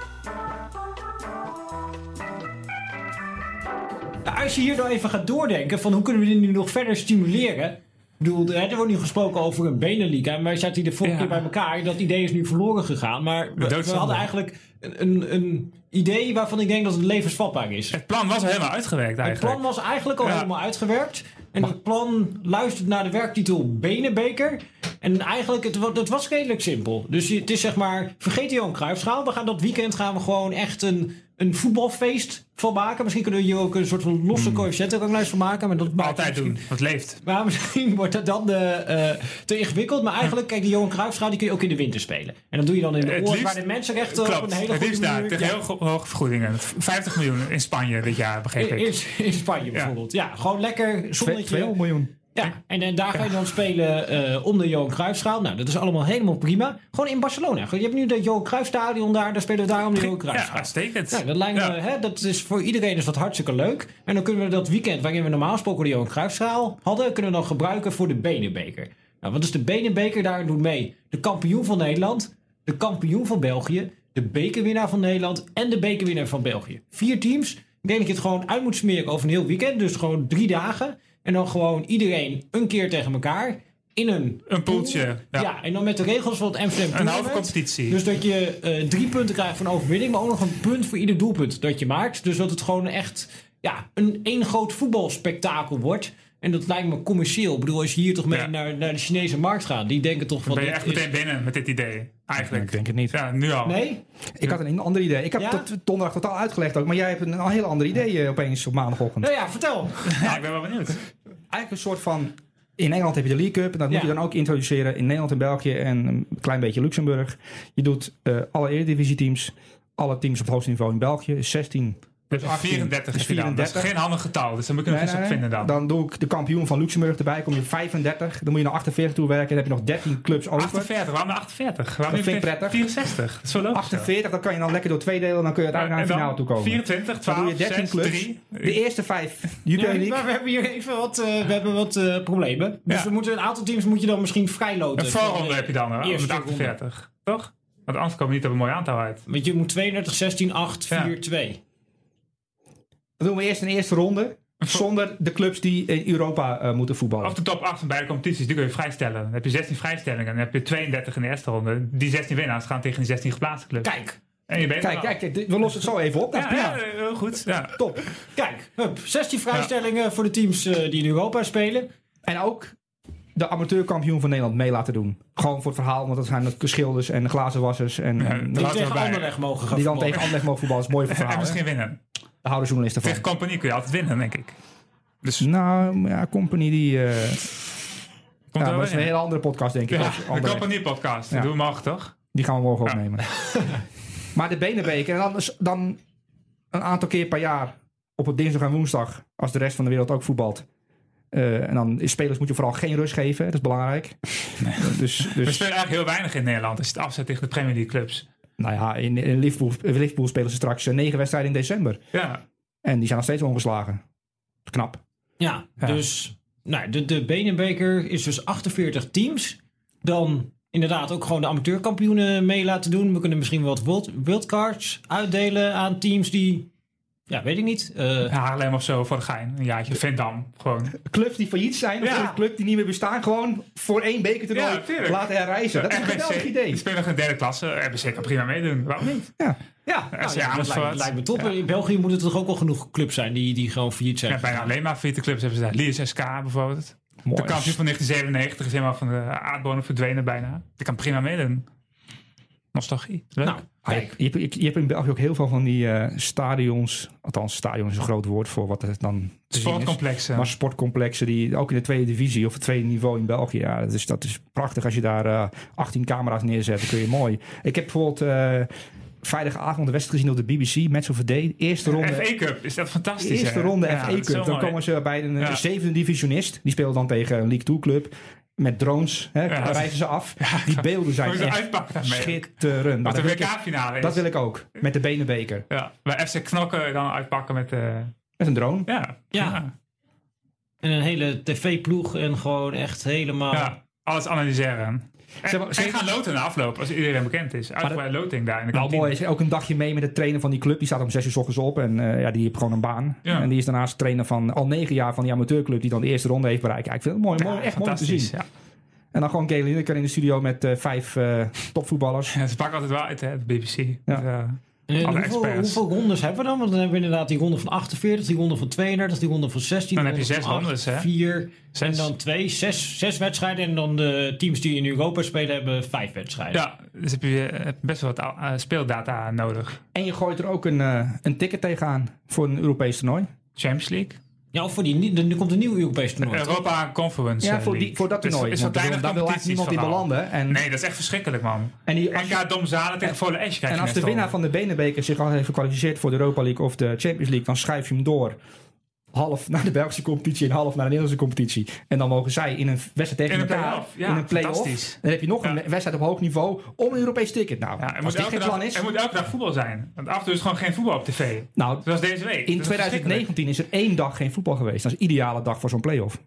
S2: Nou, als je hier dan even gaat doordenken van hoe kunnen we dit nu nog verder stimuleren. Ik bedoel, er wordt nu gesproken over een benenliga. En wij zaten hier de vorige
S3: Ja.
S2: keer bij elkaar. Dat idee is nu verloren gegaan. Maar we, hadden eigenlijk een, een, een idee waarvan ik denk dat het levensvatbaar is.
S3: Het plan was al helemaal uitgewerkt
S2: Het
S3: eigenlijk.
S2: plan was eigenlijk al
S3: Ja.
S2: helemaal uitgewerkt. En het plan luistert naar de werktitel Benenbeker. En eigenlijk, het, het was redelijk simpel. Dus het is zeg maar, vergeet de Johan Cruijffschaal. We gaan dat weekend gaan we gewoon echt een, een voetbalfeest van maken. Misschien kunnen we hier ook een soort van losse coëfficiëntenranglijst van maken. Maar dat maakt
S3: Altijd
S2: misschien-
S3: doen, wat leeft.
S2: Maar misschien wordt dat dan eh, eh, te ingewikkeld. Maar eigenlijk, kijk, die Johan Cruijffschaal die kun je ook in de winter spelen. En dat doe je dan in de oorlog waar de mensenrechten op een hele
S3: het
S2: goede
S3: liefst daar.
S2: manier...
S3: Tegen
S2: Ja.
S3: heel hoge vergoedingen. 50 miljoen in Spanje dit jaar, begreep ik.
S2: In, in Spanje bijvoorbeeld. Ja, gewoon lekker zonnetje.
S4: 200 miljoen.
S2: Ja, en, en daar ga je dan spelen eh, om de Johan Cruijffschaal. Nou, dat is allemaal helemaal prima. Gewoon in Barcelona. Je hebt nu dat Johan Cruijffstadion daar. Daar spelen we daar om de Johan
S3: Ja,
S2: Cruijffschaal.
S3: uitstekend.
S2: Nou, dat lijkt me,
S3: Ja.
S2: hè, dat is voor iedereen is dat hartstikke leuk. En dan kunnen we dat weekend waarin we normaal gesproken de Johan Cruijffschaal hadden, kunnen we dan gebruiken voor de Benenbeker. Nou, wat is de Benenbeker? Daar doet mee de kampioen van Nederland, de kampioen van België, de bekerwinnaar van Nederland en de bekerwinnaar van België. Vier teams. Ik denk dat je het gewoon uit moet smeren over een heel weekend. Dus gewoon drie dagen. En dan gewoon iedereen een keer tegen elkaar. In een,
S3: Een poeltje,
S2: Ja.
S3: ja.
S2: en dan met de regels van het Amsterdam
S3: Een halve competitie.
S2: Dus dat je eh, drie punten krijgt van overwinning, maar ook nog een punt voor ieder doelpunt dat je maakt. Dus dat het gewoon echt ja, een één groot voetbalspektakel wordt. En dat lijkt me commercieel. Ik bedoel, als je hier toch mee
S3: Ja.
S2: naar, naar de Chinese markt gaat, die denken toch van.
S3: ben je echt
S2: is-
S3: meteen binnen met dit idee. Eigenlijk.
S4: Ik denk het niet.
S3: Ja, nu al.
S2: Nee?
S4: Ik had een ander idee. Ik heb
S2: Ja?
S4: dat donderdag totaal uitgelegd ook. Maar jij hebt een, een heel ander idee eh, opeens op maandagochtend.
S2: Nou ja, vertel. [LAUGHS]
S3: Ja, ik ben wel benieuwd.
S4: Eigenlijk een soort van... In Engeland heb je de League Cup. En dat moet je dan ook introduceren in Nederland en België. En een klein beetje Luxemburg. Je doet eh, alle Eredivisie-teams. Alle teams op hoogste niveau in België. is 16
S3: Dus
S4: 18,
S3: 34
S4: dus
S3: is. Dat is
S4: 34.
S3: geen handig getal, dus dan moet ik nog
S4: Nee,
S3: eens
S4: nee,
S3: op
S4: nee.
S3: vinden dan.
S4: Dan doe ik de kampioen van Luxemburg erbij. Kom je 35. Dan moet je naar 48 toe werken. Dan heb je nog 13 clubs over.
S3: 48, waarom naar 48? Waarom
S4: Dat vind ik prettig.
S3: 64? Dat is zo logisch.
S4: 48, dan kan je dan lekker door twee delen. Dan kun je uiteindelijk naar de finale toe komen.
S3: 24,
S4: Dan
S3: 12,
S4: doe je 13
S3: 6,
S4: clubs.
S3: 3.
S4: De eerste vijf [LAUGHS] Jupiler
S2: Ja,
S4: League.
S2: maar we hebben hier even wat, eh, we hebben wat eh, problemen. Dus
S3: Ja.
S2: we moeten een aantal teams moet je dan misschien vrijloten.
S3: Een voorronde heb je dan, hè?
S2: eerste
S3: Met 48. Toch? Want anders komen we niet op een mooi aantal uit.
S2: Want je moet 32, 16, 8, 4,
S3: Ja.
S2: 2.
S4: Dan doen we eerst een eerste ronde. [LAUGHS] Zonder de clubs die in Europa eh, moeten voetballen.
S3: Of de top 8 van beide competities, die kun je vrijstellen. Dan heb je 16 vrijstellingen. Dan heb je 32 in de eerste ronde. Die 16 winnaars gaan tegen die 16 geplaatste clubs.
S2: Kijk,
S3: En je bent
S4: Kijk, kijk, kijk, we lossen het zo even op. [LAUGHS] Dat.
S3: Ja, ja, heel goed. Ja.
S4: Top.
S2: kijk. Hup, 16 vrijstellingen voor de teams eh, die in Europa spelen.
S4: En ook de amateurkampioen van Nederland mee laten doen. Gewoon voor het verhaal, want dat zijn de schilders en de glazenwassers. En,
S3: Ja,
S4: en
S3: dat
S2: Die tegen. Anderlecht mogen gaan
S4: die dan tegen Anderlecht mogen voetballen. Dat is mooi voor het [LAUGHS]
S3: En
S4: verhaal.
S3: misschien winnen.
S4: Daar houden journalisten van.
S3: Tegen Compagnie kun je altijd winnen, denk ik. Dus
S4: Nou, ja, Company die... ja,
S3: komt
S4: maar
S3: er
S4: dat is een hele andere podcast, denk ik.
S3: Ja, de
S4: Anderlecht.
S3: Compagnie podcast.
S4: Ja.
S3: Doe we toch?
S4: Die gaan we morgen opnemen. [LAUGHS] maar de Benenbeker. En dan, dan een aantal keer per jaar. Op het dinsdag en woensdag. Als de rest van de wereld ook voetbalt. Eh, en dan is spelers moet je vooral geen rust geven. Dat is belangrijk. Dus,
S3: We
S4: dus
S3: spelen eigenlijk heel weinig in Nederland als je het afzet tegen de Premier League clubs.
S4: Nou ja, in, in Liverpool, Liverpool spelen ze straks eh, negen wedstrijden in december.
S3: Ja,
S4: En die zijn nog steeds ongeslagen. Knap.
S2: Ja,
S3: Ja.
S2: dus nou, de, de Benenbeker is dus 48 teams. Dan inderdaad ook gewoon de amateurkampioenen mee laten doen. We kunnen misschien wat wild, wildcards uitdelen aan teams die... Ja, weet ik niet. Eh,
S3: Haarlem of zo voor de gein. Een jaartje. Vindam. Gewoon.
S4: Clubs die failliet zijn, of
S3: Ja.
S4: een club die niet meer bestaan, gewoon voor één beker
S3: Ja,
S4: toernooi
S3: tuurlijk.
S4: laten herreizen. Dat is een geweldig
S3: Die
S4: idee.
S3: spelen nog in de derde klasse. RBC kan prima meedoen. Waarom niet?
S4: Ja.
S2: ja, nou, ja, dat
S3: Amersfoort.
S2: lijkt, lijkt me top. In België moeten er toch ook wel genoeg clubs zijn die, die gewoon failliet zijn.
S3: Ja, bijna alleen maar failliete clubs hebben ze daar. Liers SK bijvoorbeeld.
S4: Mooi.
S3: De kampioen van 1997 is helemaal van de aardbodem verdwenen bijna. Die kan prima meedoen. Nostalgie. Leuk.
S2: Nou,
S4: Ah, je,
S2: kijk.
S4: je, hebt- je hebt in België ook heel veel van die eh, stadions. Althans, stadion is een groot woord voor wat het dan te zien is.
S3: Sportcomplexen.
S4: Maar sportcomplexen die ook in de tweede divisie of het tweede niveau in België. Ja, dat is, dat is prachtig als je daar eh 18 camera's neerzet. Dan kun je mooi. Ik heb bijvoorbeeld eh vrijdagavond de wedstrijd gezien op de BBC. Match of the Day. Eerste ronde.
S3: FA Cup. Is dat fantastisch,
S4: Eerste
S3: hè?
S4: ronde
S3: Ja,
S4: FA Cup. Dan komen ze bij een
S3: Ja.
S4: zevende divisionist. Die speelt dan tegen een League 2 club. Met drones. Hè,
S3: Ja.
S4: reizen ze af. [LAUGHS] die beelden zijn echt schitterend. Nou,
S3: Wat
S4: dat,
S3: de
S4: wil ik,
S3: WK-finale is.
S4: dat wil ik ook. Met de benenbeker.
S3: Ja, bij FC Knokken dan uitpakken met... eh
S4: Met een drone.
S3: ja,
S2: Ja.
S3: ja.
S2: En een hele tv-ploeg en gewoon echt helemaal...
S3: Ja, alles analyseren. En,
S4: Ze-
S3: en gaan loten na afloop, als iedereen bekend is. Uitgebreid loting daar in de
S4: Nou, mooi is ook een dagje mee met de trainer van die club. Die staat om zes uur s ochtends op. En eh, ja, die heeft gewoon een baan.
S3: Ja.
S4: En die is daarnaast trainer van al negen jaar van die amateurclub. Die dan de eerste ronde heeft bereikt. Ja, ik vind het mooi, mooi
S3: Ja,
S4: echt mooi om te zien.
S3: Ja.
S4: En dan gewoon Gary Lineker in de studio met eh, vijf eh, topvoetballers.
S3: Ja, ze pakken altijd wel uit, hè, de BBC. Dus,
S2: En
S3: Alle
S2: hoeveel, hoeveel rondes hebben we dan? Want dan hebben we inderdaad die ronde van 48, die ronde van 32, die ronde van 16.
S3: Dan heb je zes rondes, hè?
S2: 4 en
S3: Zes.
S2: dan 2, 6, zes wedstrijden. En dan de teams die in Europa spelen hebben vijf wedstrijden.
S3: ja, dus heb je eh, best wel wat eh, speeldata nodig.
S4: En je gooit er ook een, eh, een ticket tegenaan voor een Europees toernooi.
S3: Champions League.
S2: Ja, of voor die, er komt een nieuw Europees toernooi.
S3: Europa Conference
S4: Ja,
S3: eh,
S4: voor, die, voor dat
S3: Dus
S4: toernooi.
S3: is
S4: Want
S3: wat
S4: daar wil eigenlijk niemand in
S3: competities
S4: belanden. En.
S3: Nee, dat is echt verschrikkelijk, man.
S4: en, die, als,
S3: NK Domzalen tegen Volle Esch
S4: en als de winnaar van de Benenbeker zich al heeft gekwalificeerd voor de Europa League of de Champions League, dan schuif je hem door. Half naar de Belgische competitie en half naar de Nederlandse competitie. En dan mogen zij in een wedstrijd tegen elkaar.
S3: Ja,
S4: in een play-off. Dan heb je nog een wedstrijd op hoog niveau om een Europees ticket. Nou,
S3: Ja, er,
S4: als
S3: moet
S4: dit
S3: elke
S4: geen
S3: dag,
S4: plan is.
S3: er moet elke dag voetbal zijn. Want af en toe is gewoon geen voetbal op tv.
S4: Nou,
S3: Zoals deze week.
S4: in
S3: Dat is
S4: 2019 is er één dag geen voetbal geweest. Dat is een ideale dag voor zo'n play-off.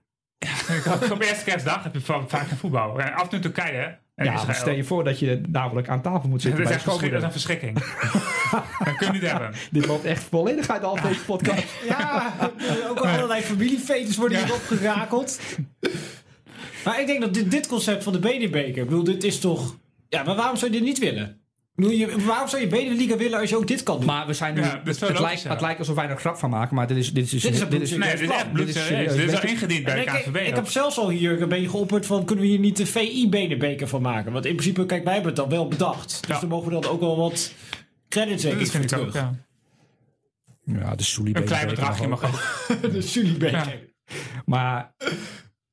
S3: Op eerste kerstdag heb je va- vaak geen voetbal. En af en toe in Turkije En
S4: Ja, stel je voor dat je namelijk aan tafel moet [LAUGHS]
S3: Dat
S4: zitten
S3: is,
S4: bij
S3: echt dat is een verschrikking. [LAUGHS] [LAUGHS] dat kun je niet hebben.
S4: Dit loopt echt volledig uit de hand, deze podcast.
S2: Ja, eh, ook allerlei familiefetes worden hier opgerakeld. Maar ik denk dat dit, dit concept van de benebeker, ik bedoel, dit is toch... Ja, maar waarom zou je dit niet willen? Ik bedoel, je, waarom zou je benenliga willen als je ook dit kan doen?
S4: Maar we zijn nu...
S3: Ja,
S4: het,
S3: logisch,
S4: lijkt, het lijkt alsof wij er een grap van maken, maar dit is... Dit is,
S2: Dit is
S3: Nee, dit is echt
S4: Dit is serieus.
S3: Dit is al ingediend bij de
S2: ik,
S3: KNVB.
S2: ik heb zelfs al hier een beetje geopperd van, kunnen we hier niet de VI-benebeker van maken? Want in principe, kijk, wij hebben het dan wel bedacht. Dus
S3: Ja.
S2: dan mogen we dan ook wel wat credits zeker
S3: vind ik ook, ja.
S4: Ja, de Soelie
S3: Een klein bedragje mag
S4: ook. [LAUGHS]
S2: de Sully-beker.
S3: Ja.
S4: Maar...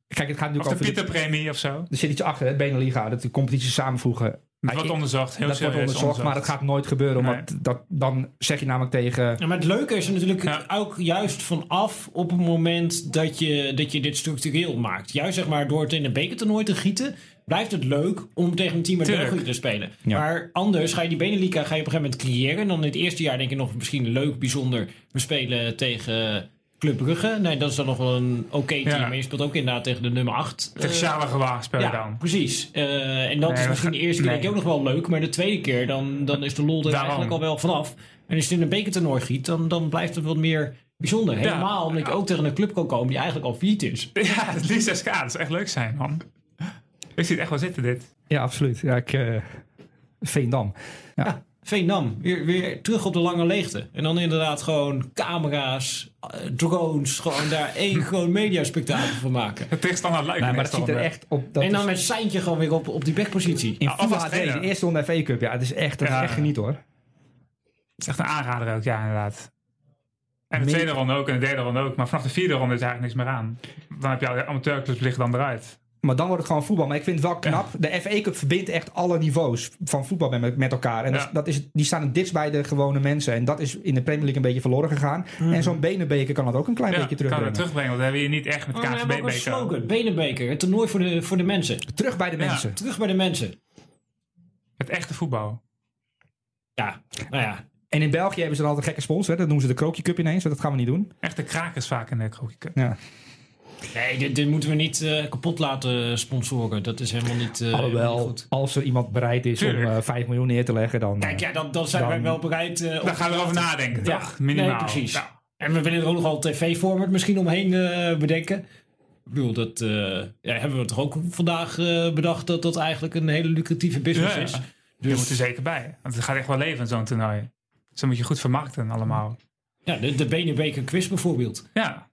S4: Kijk, het gaat natuurlijk
S3: de
S4: over... de-
S3: Pieterpremie of zo.
S4: Er zit iets achter, het Beneliga, dat de competities samenvoegen.
S3: Dat
S4: Maar
S3: wordt onderzocht, heel
S4: dat wordt
S3: serieus
S4: onderzocht, maar dat gaat nooit gebeuren. Omdat dat, dan zeg je namelijk tegen...
S2: Ja, maar het leuke is er natuurlijk
S3: Ja.
S2: ook juist vanaf op het moment dat je, dat je dit structureel maakt. Juist zeg maar door het in een bekertoernooi te gieten, blijft het leuk om tegen een team uit
S3: Tuurlijk.
S2: België te spelen.
S4: Ja.
S2: Maar anders ga je die Beneliga ga je op een gegeven moment creëren. En dan in het eerste jaar denk je nog misschien leuk, bijzonder. We spelen tegen Club Brugge. Nee, dat is dan nog wel een oké team.
S3: Ja.
S2: Maar je speelt ook inderdaad tegen de nummer 8.
S3: Tegen Charles Gewaar speel je
S2: ja,
S3: dan.
S2: precies. Eh, en dat
S3: Nee,
S2: is misschien de eerste keer
S3: nee.
S2: denk ik ook nog wel leuk. Maar de tweede keer, dan, dan is de lol er
S3: Daarom.
S2: eigenlijk al wel vanaf. En als je het in een bekertoernooi giet, dan, dan blijft het wat meer bijzonder. Helemaal omdat je ook tegen een club kan komen die eigenlijk al failliet is.
S3: Ja, het liefst SK. Dat zou echt leuk zijn, man. Ik zie het echt wel zitten, dit.
S4: Ja, absoluut. Ja, ik... eh Veendam.
S2: Ja, Veendam, weer, weer terug op de lange leegte. En dan inderdaad gewoon camera's, eh, drones, gewoon daar [LAUGHS] één gewoon mediaspectakel van maken.
S3: Het tegenstander lijkt
S4: Nee,
S3: me
S4: maar dat ziet er echt op... Dat
S2: en dan
S4: is-
S2: met Seintje gewoon weer op, op die backpositie.
S4: in
S3: Ja,
S4: HD,
S3: trainen.
S4: de eerste ronde FA Cup. Ja, het is echt, dat
S3: Ja.
S4: is echt geniet hoor.
S3: Het is echt een aanrader ook, ja, inderdaad. En de tweede ronde ook en de derde ronde ook. Maar vanaf de vierde ronde is er eigenlijk niks meer aan. Dan heb je al de amateurclubs liggen dan eruit.
S4: Maar dan wordt het gewoon voetbal. Maar ik vind het wel knap. De FA Cup verbindt echt alle niveaus van voetbal met, met elkaar. En dat, is-
S3: Ja.
S4: dat is, die staan het dichtst bij de gewone mensen. En dat is in de Premier League een beetje verloren gegaan. En zo'n benenbeker kan dat ook een klein
S3: Ja,
S4: beetje
S3: kan we
S4: terugbrengen.
S3: terugbrengen, want dat hebben we hier niet echt met
S2: Oh, we hebben ook een
S3: KNVB-beker.
S2: slogan, Benenbeker, het toernooi voor de, voor de mensen.
S4: Terug bij de
S3: Ja.
S4: mensen.
S2: Terug bij de mensen.
S3: Het echte voetbal.
S2: Ja, nou ja.
S4: En in België hebben ze dan altijd een gekke sponsor. hè. Dat noemen ze de Krookje Cup ineens. Dat gaan we niet doen.
S3: Echte krakers vaak in de Krookje Cup.
S4: Ja.
S2: Nee, dit, dit moeten we niet eh, kapot laten sponsoren. Dat is helemaal niet, eh, helemaal niet
S4: Alhoewel,
S2: goed.
S4: als er iemand bereid is
S3: Tuurlijk.
S4: om eh 5 miljoen neer te leggen, dan...
S2: Kijk, ja, dan, dan zijn
S4: Dan-
S2: wij wel bereid. eh, om
S3: Daar gaan we erover nadenken,
S2: Ja,
S3: toch? Minimaal.
S2: Nee, precies.
S3: Ja.
S2: En we willen er ook nog wel een tv-format misschien omheen eh, bedenken. Ik bedoel, dat eh, ja, hebben we toch ook vandaag eh, bedacht dat dat eigenlijk een hele lucratieve business
S3: Ja, ja.
S2: is.
S3: Je
S2: Dus
S3: moet er zeker bij. Want het gaat echt wel leven, zo'n toernooi. Dus dan moet je goed vermarkten allemaal.
S2: ja, de, de Benenbeker quiz bijvoorbeeld.
S3: Ja,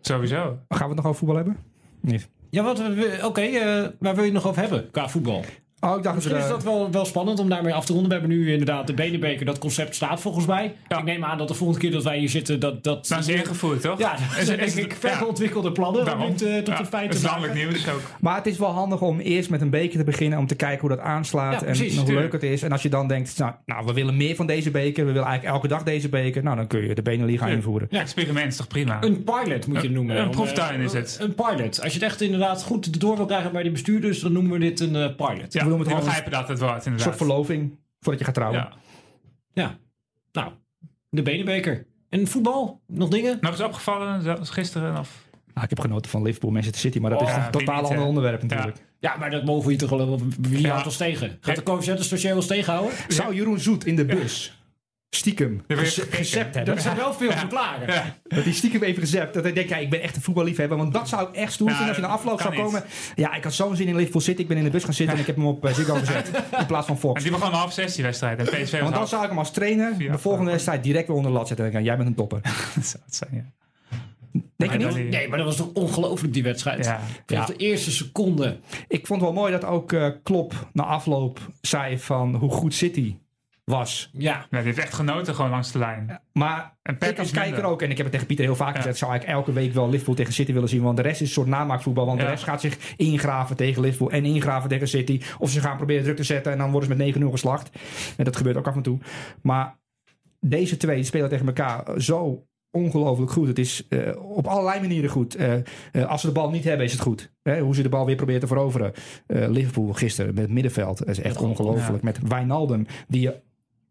S3: sowieso.
S4: Gaan we het nog over voetbal hebben? Niet.
S2: Ja, wat we- oké, eh, waar wil je het nog over hebben qua voetbal?
S4: Oh, ik dacht
S2: Misschien
S4: dat
S2: is dat wel, wel spannend om daarmee af te ronden. We hebben nu inderdaad de Benenbeker, dat concept staat volgens mij.
S3: Ja.
S2: Ik neem aan dat de volgende keer dat wij hier zitten, dat... dat
S3: Dat is ingevoerd, toch?
S2: ja, dat
S3: Is-
S2: zijn denk ik
S3: ja.
S2: verder ontwikkelde plannen om
S3: Daarom.
S2: dit, eh, tot
S3: Ja,
S2: een feit
S3: Het
S2: te maken.
S3: nieuws ook.
S4: Maar het is wel handig om eerst met een beker te beginnen. Om te kijken hoe dat aanslaat.
S2: Ja,
S4: en
S2: precies,
S4: hoe
S3: tuurlijk.
S4: leuk het is. En als je dan denkt, nou, nou, we willen meer van deze beker. We willen eigenlijk elke dag deze beker. Nou, dan kun je de Beneliga
S3: Ja.
S4: invoeren.
S2: Ja.
S3: Experiment is toch prima?
S2: Een pilot moet je het noemen.
S3: een
S2: Om,
S3: proeftuin
S2: eh,
S3: is het.
S2: Een pilot. Als je het echt inderdaad goed door wil krijgen bij die bestuurders, dan noemen we dit een eh, pilot.
S4: Noemen het gewoon
S3: begrijpen dat het wordt,
S4: Een soort verloving voordat je gaat trouwen.
S3: Ja.
S2: Ja. Nou, de Benenbeker. En voetbal? Nog dingen?
S3: Nog eens opgevallen, zoals gisteren? Of?
S4: Ah, ik heb genoten van Liverpool, Manchester City. Maar dat
S3: Oh,
S4: is
S3: ja,
S4: een totaal ander onderwerp natuurlijk.
S2: Ja, maar dat mogen we hier toch wel. Wie
S3: Ja.
S2: houdt ons tegen? Gaat de coëfficiëntenstagiair ons tegenhouden?
S4: Zou Jeroen Zoet in de bus stiekem gezept hebben?
S2: Dat zijn wel veel verklaren.
S3: Ja.
S4: Dat hij stiekem even gezept. Dat hij denkt, ja, ik ben echt een voetballiefhebber. Want dat zou ik echt stoer
S3: Ja,
S4: als je na afloop zou
S3: niet.
S4: komen. Ja, ik had zo'n zin in Liverpool City. Ik ben in de bus gaan zitten en ik heb hem op uh, Ziggo gezet. [LAUGHS] In plaats van
S3: En
S4: Fox.
S3: die begon een half zes die wedstrijd. En PSV was
S4: Want dan
S3: half-
S4: zou ik hem als trainer de volgende wedstrijd direct weer onder de lat zetten. En dan jij bent een topper. [LAUGHS]
S3: Dat zou het zijn, ja.
S4: Denk je
S3: Maar
S4: niet?
S3: dat-
S2: Nee, maar dat was toch ongelooflijk, die wedstrijd.
S3: Ja.
S2: Vanaf
S4: Ja.
S2: de eerste seconde.
S4: Ik vond het wel mooi dat ook eh Klop na afloop zei van hoe goed City was.
S2: Ja.
S3: Ja, die heeft echt genoten gewoon langs de lijn.
S4: Maar
S3: En Pep
S4: ik als kijker ook, en ik heb het tegen Pieter heel vaak
S3: Ja.
S4: gezegd, zou ik elke week wel Liverpool tegen City willen zien. Want de rest is een soort namaakvoetbal. Want
S3: Ja.
S4: de rest gaat zich ingraven tegen Liverpool en ingraven tegen City. Of ze gaan proberen druk te zetten en dan worden ze met 9-0 geslacht. En dat gebeurt ook af en toe. Maar deze twee spelen tegen elkaar zo ongelooflijk goed. Het is eh, op allerlei manieren goed. Eh, eh, als ze de bal niet hebben, is het goed. Hè, hoe ze de bal weer proberen te veroveren. Eh, Liverpool gisteren met het middenveld. Dat is echt ongelooflijk. Met Wijnaldum, die je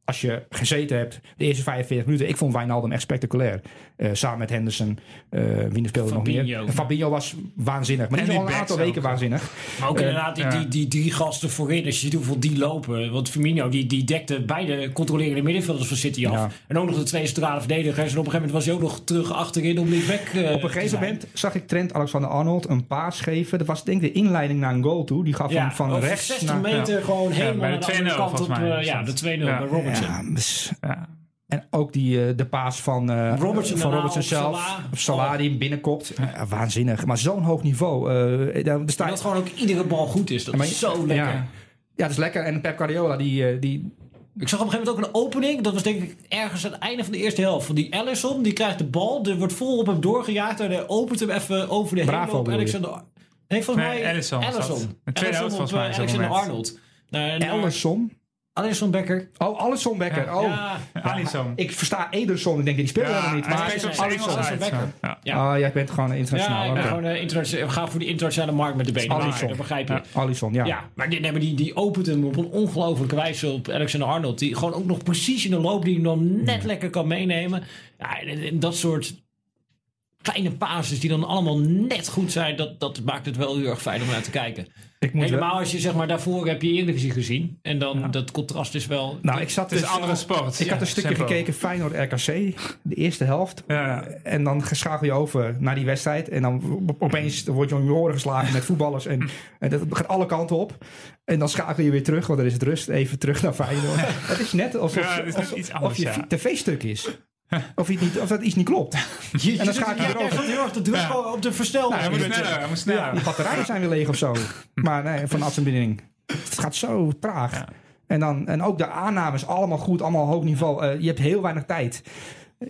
S4: als je gezeten hebt, de eerste 45 minuten. Ik vond Wijnaldum echt spectaculair. Eh, samen met Henderson. eh wie speelde nog meer?
S2: Fabinho.
S4: En Fabinho was waanzinnig. Maar
S3: En
S4: die is
S3: die
S4: al een aantal weken
S3: ook.
S4: waanzinnig.
S2: Maar ook
S4: Eh,
S2: inderdaad, die, die, die drie gasten voorin. Als je ziet hoeveel die lopen. Want Firmino die, die dekte beide controlerende middenvelders van City af.
S4: Ja.
S2: En ook nog de twee centrale verdedigers. En op een gegeven moment was hij ook nog terug achterin om linksback eh,
S4: Op een gegeven moment zag ik Trent Alexander-Arnold een paas geven. Dat was denk ik de inleiding naar een goal toe. Die gaf
S2: ja,
S4: hem van rechts
S2: 60
S4: naar...
S2: meter gewoon helemaal naar de andere
S3: 2-0
S2: kant op. eh, ja, de 2-0
S3: Ja.
S2: bij Robertson.
S4: Ja, dus-
S3: Ja.
S4: En ook die, eh, de paas van, eh
S2: Robertson
S4: van Robertson zelf.
S2: Salah.
S4: Of Salah die hem binnenkopt. Ja, waanzinnig. Maar zo'n hoog niveau. eh daar
S2: Maar
S4: staat,
S2: dat gewoon ook iedere bal goed is. Dat
S4: maar-
S2: is zo lekker.
S4: Ja. ja, dat is lekker. En Pep Guardiola, die, die
S2: Ik zag op een gegeven moment ook een opening. Dat was denk ik ergens aan het einde van de eerste helft. Van die Allison, die krijgt de bal. Er wordt vol op hem doorgejaagd. En hij opent hem even over de
S4: Bravo
S2: hele loop.
S4: bedoel je?
S2: Alexander... Nee, volgens
S3: Nee,
S2: mij...
S3: Dat.
S2: Allison.
S3: Helft
S2: Allison
S3: volgens
S2: op,
S3: mij
S2: eh, Alisson Becker.
S4: Oh, Alisson Becker.
S3: Ja.
S4: Oh.
S2: Ja,
S3: Alisson.
S4: Ik versta Ederson. Ik denk, die speelt helemaal niet.
S3: hij
S4: Maar
S2: Alisson
S3: uit.
S2: Becker.
S3: Ja.
S2: Ja.
S4: Ah, jij bent gewoon internationaal.
S2: ja, ik ben gewoon internationaal. Ga voor die internationale markt met de benen.
S4: Alisson.
S2: Dat begrijp je.
S3: Ja.
S4: Alisson, ja.
S2: Ja, maar, die, nee, maar die, die opent hem op een ongelofelijke wijze op Alexander Arnold. Die gewoon ook nog precies in de loop die hem dan net lekker kan meenemen. Ja, en, en dat soort kleine pases die dan allemaal net goed zijn, dat, dat maakt het wel heel erg fijn om naar te kijken.
S4: Ik moet wel-
S2: Helemaal als je zeg maar daarvoor heb je Eredivisie gezien. En dan dat contrast is wel...
S4: Nou, ik zat dus...
S3: een andere sport.
S4: Ik had een stukje gekeken Feyenoord RKC, de eerste helft.
S3: Ja, ja.
S4: En dan schakel je over naar die wedstrijd. En dan op- opeens word je om je oren geslagen met voetballers. En, [LAUGHS] en dat gaat alle kanten op. En dan schakel je weer terug, want er is het rust. Even terug naar Feyenoord. [LAUGHS] Het is net alsof,
S3: Ja, het is net
S4: alsof,
S3: iets anders,
S4: of je
S3: ja.
S4: tv-stuk is. Of, iets niet, of dat iets niet klopt. [LAUGHS]
S2: Je,
S4: En dan schakel je erover.
S2: heel erg te druk
S3: Ja.
S2: op de versnelling.
S3: Hij moet sneller, hij moet sneller.
S4: Die batterijen zijn weer leeg of zo. [LAUGHS] Maar nee, van afstandsbediening. Het gaat zo traag.
S3: Ja.
S4: En, dan, en ook de aannames, allemaal goed, allemaal hoog niveau. Eh, je hebt heel weinig tijd.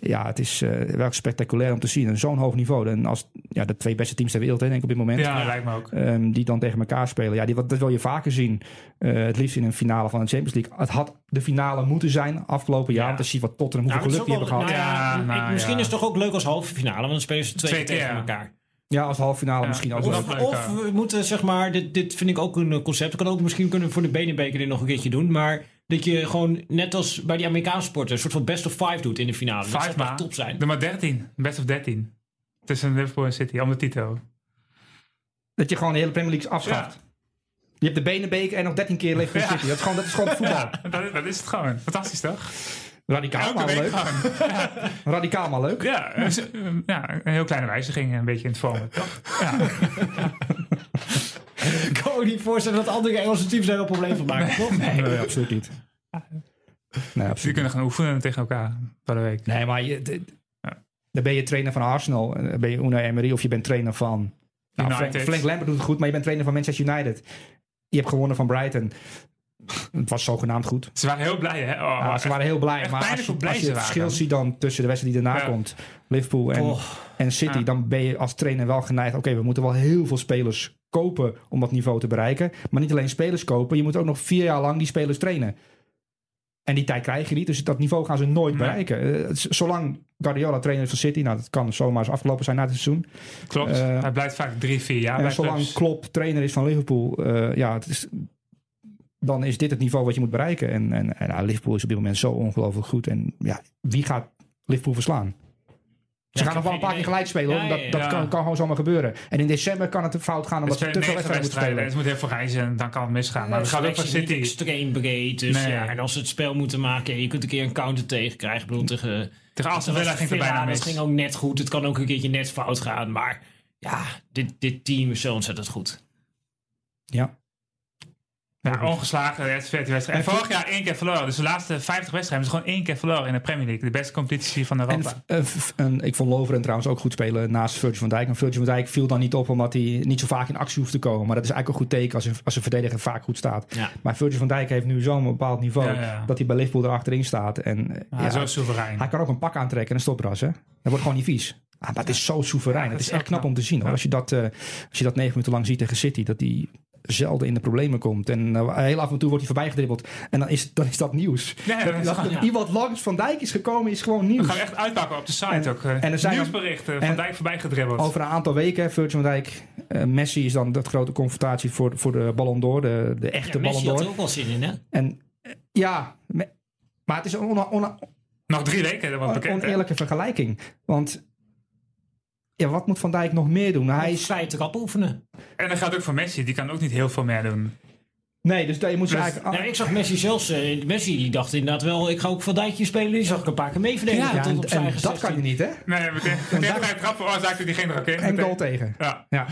S4: Ja, het is eh, wel spectaculair om te zien. En zo'n hoog niveau. En als ja, de twee beste teams ter wereld, hè, denk ik op dit moment.
S3: Ja, lijkt me ook.
S4: ehm, die dan tegen elkaar spelen. Ja, die, wat- dat wil je vaker zien. Eh, het liefst in een finale van de Champions League. Het had de finale moeten zijn afgelopen jaar.
S3: Ja.
S4: Want als je ziet wat Tottenham, hoeveel
S2: Nou,
S4: geluk die hebben gehad.
S2: nou ja,
S3: nou
S2: ik- misschien
S3: ja.
S2: is het toch ook leuk als halve finale. Want dan spelen ze twee,
S3: Twee
S2: keer tegen
S3: keer.
S2: elkaar.
S4: Ja, als halve finale
S3: Ja.
S4: misschien ook
S3: Of- leuk,
S2: we moeten zeg maar, dit, dit vind ik ook een concept. Dat kan ook misschien kunnen we voor de benenbeker dit nog een keertje doen. Maar dat je gewoon net als bij die Amerikaanse sporten een soort van best of five doet in de finale. Dat zou
S3: Vijf
S2: toch
S3: maar.
S2: top zijn.
S3: Er maar 13. Best of 13. Tussen Liverpool en City. Om de titel.
S4: Dat je gewoon de hele Premier League afschaft. Je hebt de benenbeker en nog 13 keer Leicester
S3: Ja.
S4: City. Dat is gewoon, dat is gewoon [LAUGHS] voetbal.
S3: Ja, dat, is- dat is het gewoon. Fantastisch toch?
S4: Radicaal,
S3: Elke
S4: maar leuk. Radicaal, maar leuk.
S3: Ja, eh, ja, een heel kleine wijziging. Een beetje in het vormen. Toch? Ja. [LAUGHS] [LAUGHS]
S2: Ik kan me niet voorstellen dat andere Engelse teams daar een probleem van maken, toch?
S4: Nee, absoluut niet. Nee,
S3: Die
S4: absoluut.
S3: kunnen gaan oefenen tegen elkaar. De week.
S4: Nee, maar je, de-
S3: Ja.
S4: dan ben je trainer van Arsenal. en Dan ben je Unai Emery of je bent trainer van... Nou, Frank,
S3: United.
S4: Frank Lampard doet het goed, maar je bent trainer van Manchester United. Je hebt gewonnen van Brighton. Het was zogenaamd goed.
S3: Ze waren heel blij, hè? Oh,
S4: Ja, ze waren heel blij.
S3: echt
S4: Maar als je, als je het
S3: waren.
S4: verschil ziet dan tussen de wedstrijd die daarna
S3: Ja.
S4: komt, Liverpool en,
S2: Oh.
S4: en City,
S3: Ja.
S4: dan ben je als trainer wel geneigd. Oké, we moeten wel heel veel spelers kopen om dat niveau te bereiken. Maar niet alleen spelers kopen, je moet ook nog vier jaar lang die spelers trainen. En die tijd krijg je niet, dus dat niveau gaan ze nooit
S3: Nee.
S4: bereiken. Eh, zolang Guardiola trainer is van City, nou dat kan zomaar eens afgelopen zijn na het seizoen.
S3: Klopt.
S4: Eh,
S3: Hij blijft vaak drie, vier jaar
S4: en zolang
S3: clubs.
S4: Klopp trainer is van Liverpool, eh, ja, het is, dan is dit het niveau wat je moet bereiken. En, en, en nou, Liverpool is op dit moment zo ongelooflijk goed. En ja, wie gaat Liverpool verslaan? Ze
S2: Ja,
S4: gaan nog wel een paar keer gelijk spelen. hoor.
S2: Ja,
S4: dat
S2: ja,
S4: dat
S3: ja.
S4: Kan, kan gewoon zomaar gebeuren. En in december kan het fout gaan
S3: Het
S4: omdat ze
S3: spelen
S4: te veel wedstrijden moeten spelen.
S3: Ze moeten even reizen en dan kan het misgaan. Maar dat gaat ook
S2: niet
S3: City.
S2: extreem breed. Dus
S3: Nee.
S2: ja, en als ze het spel moeten maken, je kunt een keer een counter tegen krijgen. Ik bedoel, tegen
S3: Tegen Aston Villa ging het er bijna
S2: Dat ging ook net goed. Het kan ook een keertje net fout gaan. Maar ja, dit, dit team is zo ontzettend goed.
S4: Ja.
S3: Ja, ongeslagen, de eerste 14 wedstrijden. En
S4: En
S3: vorig jaar één keer verloren. Dus de laatste 50 wedstrijden hebben ze gewoon één keer verloren in de Premier League. De beste competitie van
S4: En,
S3: Europa.
S4: eh, f- en ik vond Loveren trouwens ook goed spelen naast Virgil van Dijk. En Virgil van Dijk viel dan niet op omdat hij niet zo vaak in actie hoeft te komen. Maar dat is eigenlijk een goed teken als een, als een verdediger vaak goed staat.
S2: Ja.
S4: Maar Virgil van Dijk heeft nu zo'n bepaald niveau
S3: Ja, ja.
S4: dat hij bij Liverpool erachterin staat. En
S3: Ja,
S4: ja,
S3: zo soeverein.
S4: Hij kan ook een pak aantrekken en een stopras. Hè? Dat wordt gewoon niet vies. Ah, maar het is zo soeverein.
S3: Ja,
S4: het
S3: dat
S4: is
S3: is
S4: echt knap
S3: knap.
S4: om te zien. Hoor.
S3: Ja.
S4: Als, je dat, eh, als je dat negen minuten lang ziet tegen City. Dat die zelden in de problemen komt. En eh, heel af en toe wordt hij voorbij gedribbeld. En dan is, dan is dat nieuws. Dat
S3: dat
S4: dat iemand langs Van Dijk is gekomen is gewoon nieuws.
S3: We gaan echt uitpakken op de site
S4: En-
S3: ook. eh,
S4: en er zijn
S3: nieuwsberichten.
S4: en-
S3: Van Dijk voorbij gedribbeld.
S4: Over een aantal weken, Virgil van Dijk, eh, Messi is dan dat grote confrontatie voor, voor de Ballon d'Or, de, de echte
S2: Ja, Messi
S4: Ballon
S2: had
S4: d'Or.
S2: er ook wel zin in, hè?
S4: En ja, Me- Maar het is een ona- ona-
S3: Nog drie weken, dat bekend. hè?
S4: oneerlijke vergelijking. Want ja, wat moet Van Dijk nog meer doen? Hij is,
S2: vrije trap oefenen.
S3: En dat gaat ook voor Messi. Die kan ook niet heel veel meer doen.
S4: nee, dus daar- je moet ze
S3: Dus-
S4: eigenlijk...
S2: Nou, ik zag Messi zelfs. eh, Messi die dacht inderdaad wel, ik ga ook Van Dijkje spelen. Die zag ik een paar keer mee verdedigen.
S4: ja,
S2: tot
S4: en, dat kan
S2: 16.
S4: je niet, hè?
S3: Nee, meteen, meteen bij trappen oorzaakte die geen raket.
S4: En goal tegen.
S3: Ja.
S4: Ja.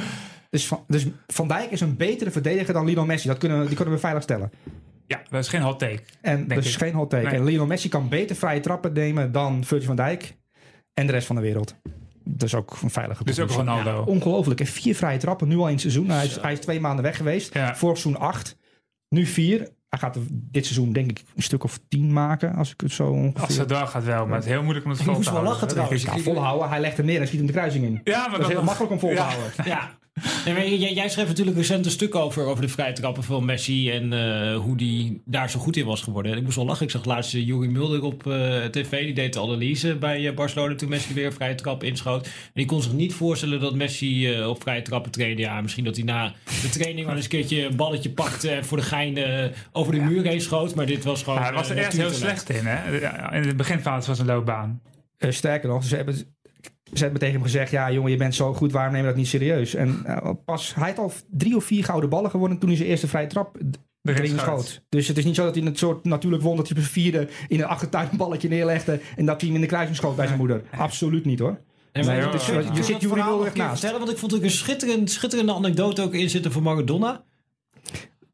S4: Dus, van, dus Van Dijk is een betere verdediger dan Lionel Messi. Dat kunnen, die kunnen we veilig stellen.
S3: ja, dat is geen hot take.
S4: En dat is
S3: ik.
S4: geen hot take.
S3: Nee.
S4: En Lionel Messi kan beter vrije trappen nemen dan Virgil van Dijk. En de rest van de wereld. Dat is ook een veilige
S3: Dus ook
S4: conclusie.
S3: Ronaldo.
S4: Ongelooflijk. En vier vrije trappen nu al in het seizoen. Hij is, hij is twee maanden weg geweest.
S3: Ja.
S4: Vorig seizoen acht. Nu vier. Hij gaat dit seizoen denk ik een stuk of tien maken. Als ik het zo ongeveer...
S3: Als het door gaat wel, maar het is heel moeilijk om het vol
S2: moest
S3: te
S2: wel
S3: houden.
S2: lachen trouwens.
S4: Ja, volhouden. Hij legt hem neer en schiet hem de kruising in.
S3: Ja, maar
S4: Dat is heel makkelijk om vol te
S3: Ja.
S4: houden.
S2: Ja. Nee, maar jij, jij schreef natuurlijk recent een stuk over, over de vrije trappen van Messi en eh, hoe die daar zo goed in was geworden. En ik moest wel lachen. Ik zag laatst uh, Juri Mulder op eh, tv. Die deed de analyse bij eh, Barcelona toen Messi weer een vrije trap inschoot. En die kon zich niet voorstellen dat Messi eh, op vrije trappen trainde. Ja, misschien dat hij na de training wel eens een keertje een balletje pakte en voor de gein eh, over de muur heen schoot. Maar dit was gewoon...
S3: Ja, hij was er
S2: eh,
S3: eerst heel slecht in, hè? In het begin van zijn loopbaan.
S4: Eh, sterker nog, ze hebben, ze hebben tegen hem gezegd: Ja, jongen, je bent zo goed, waarom neem je dat niet serieus? En eh, pas, hij had al drie of vier gouden ballen gewonnen toen hij zijn eerste vrije trap
S3: Erin
S4: erin
S3: schoot.
S4: Dus het is niet zo dat hij een soort natuurlijk wondertje op zijn vierde in de achtertuin een balletje neerlegde en dat hij hem in de kruising schoot bij zijn moeder. Absoluut niet hoor.
S2: En
S4: Nee,
S2: dat
S3: dat
S2: is-
S3: je
S2: dat
S4: zit echt
S2: een keer
S4: naast.
S2: vertellen? Want ik vond ook een schitterend, schitterende anekdote ook in zitten van Maradona.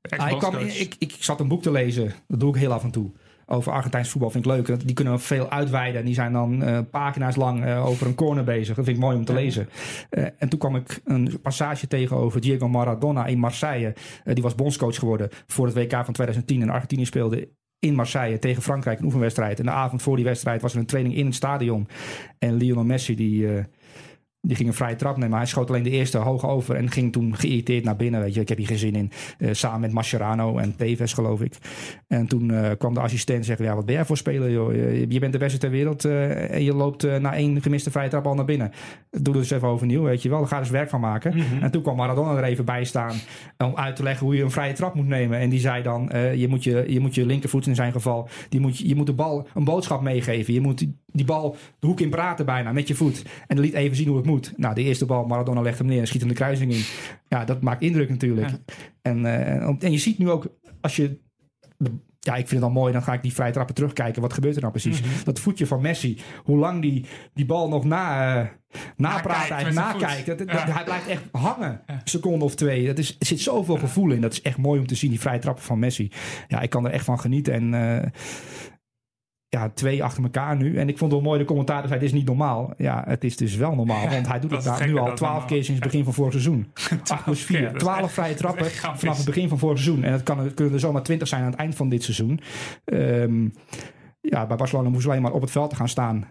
S4: Hij kwam,
S3: Ex-bondscoach.
S4: ik, ik zat een boek te lezen, dat doe ik heel af en toe. Over Argentijns voetbal vind ik leuk. Die kunnen veel uitweiden. En die zijn dan eh, pagina's lang eh, over een corner bezig. Dat vind ik mooi om te lezen. Eh, en toen kwam ik een passage tegen over Diego Maradona in Marseille. Die was bondscoach geworden voor het WK van 2010. En Argentinië speelde in Marseille tegen Frankrijk een oefenwedstrijd. En de avond voor die wedstrijd was er een training in het stadion. En Lionel Messi die... die ging een vrije trap nemen. Maar hij schoot alleen de eerste hoog over. En ging toen geïrriteerd naar binnen. Weet je, ik heb hier geen zin in. Eh, samen met Mascherano en Tevez, geloof ik. En toen eh, kwam de assistent zeggen: Ja, wat ben jij voor speler, joh? Je, je bent de beste ter wereld. eh, en je loopt na één gemiste vrije trap al naar binnen. Doe er dus even overnieuw, weet je wel. Ga er eens werk van maken. En toen kwam Maradona er even bij staan. Om uit te leggen hoe je een vrije trap moet nemen. En die zei dan: je, moet je, je moet je linkervoet in zijn geval. Die moet, je je moet de bal een boodschap meegeven. Je moet die, bal de hoek in praten bijna met je voet. En liet even zien hoe het moet. Nou, de eerste bal, Maradona legt hem neer en schiet hem de kruising in. Ja, dat maakt indruk natuurlijk. En, eh, en je ziet nu ook, als je... Ja, ik vind het al mooi, dan ga ik die vrije trappen terugkijken. Wat gebeurt er nou precies? Dat voetje van Messi, hoe lang die, die bal nog na, eh, napraat,
S3: Nakijkt zijn
S4: nakijkt. Dat, dat-
S3: Ja.
S4: Hij blijft echt hangen, een seconde of twee. Dat is, er zit zoveel gevoel in. Dat is echt mooi om te zien, die vrije trappen van Messi. Ja, ik kan er echt van genieten. En eh, ja, twee achter elkaar nu. En ik vond het wel mooi, de commentator zei, dit is niet normaal. Ja, het is dus wel normaal, [LAUGHS] want hij doet
S3: dat
S4: het daar nu
S3: dat
S4: al
S3: dat
S4: twaalf keer sinds het begin van vorig seizoen. [LAUGHS] 8 plus
S3: keer,
S4: 4.
S3: dat is
S4: 12
S3: echt-
S4: vrije
S3: dat
S4: trappen [LAUGHS] vanaf het begin van vorig seizoen. En dat kan, kunnen er zomaar 20 zijn aan het eind van dit seizoen. Ehm, ja, bij Barcelona moesten we alleen maar op het veld te gaan staan.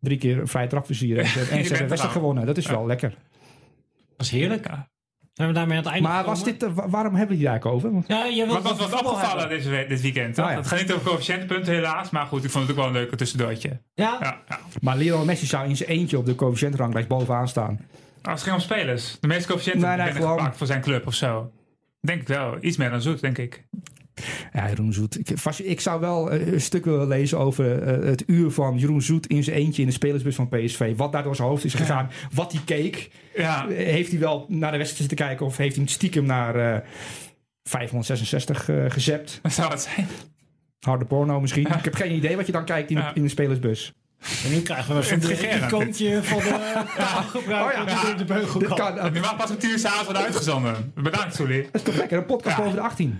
S4: Drie keer een vrije trap versieren. En ze, hebben wedstrijd gewonnen. Dat is wel lekker.
S2: Dat is heerlijk. Zijn we daarmee aan het einde
S4: Maar was dit, eh, wa- waarom hebben we het hier eigenlijk over? Want-
S2: Ja, wilt
S3: Wat was opgevallen deze we- dit weekend? toch?
S4: Ah, ja.
S3: Het gaat niet over coëfficiëntenpunten helaas. Maar goed, ik vond het ook wel een leuke tussendoortje.
S2: Ja?
S3: Ja, ja.
S4: Maar Lionel Messi zou in zijn eentje op de coëfficiëntenranglijst bovenaan staan.
S3: Als het ging om spelers. De meeste coëfficiënten
S4: Nee, nee,
S3: werden
S4: gewoon-
S3: gepakt voor zijn club of zo. Denk ik wel. Iets meer dan zoet, denk ik.
S4: Ja, Jeroen Zoet. Ik, vast- ik zou wel eh, een stuk willen lezen over eh, het uur van Jeroen Zoet in zijn eentje in de spelersbus van PSV. Wat daar door zijn hoofd is gegaan. Wat hij keek.
S3: Ja,
S4: Eh, Heeft hij wel naar de wedstrijd zitten kijken of heeft hij stiekem naar eh 566 eh gezept?
S3: wat zou het zijn?
S4: Harde porno misschien. Ik heb geen idee wat je dan kijkt in, de-
S3: Ja.
S4: in de spelersbus.
S2: En nu krijgen we zo'n icoontje van de taalgebruiker
S4: Oh ja.
S2: die in de beugel
S4: Dit
S2: kan.
S4: dat
S3: mag pas om tien uur s'avonds worden uitgezonden. Bedankt, Soelie.
S4: is toch lekker. Een podcast
S3: Ja.
S4: boven de 18.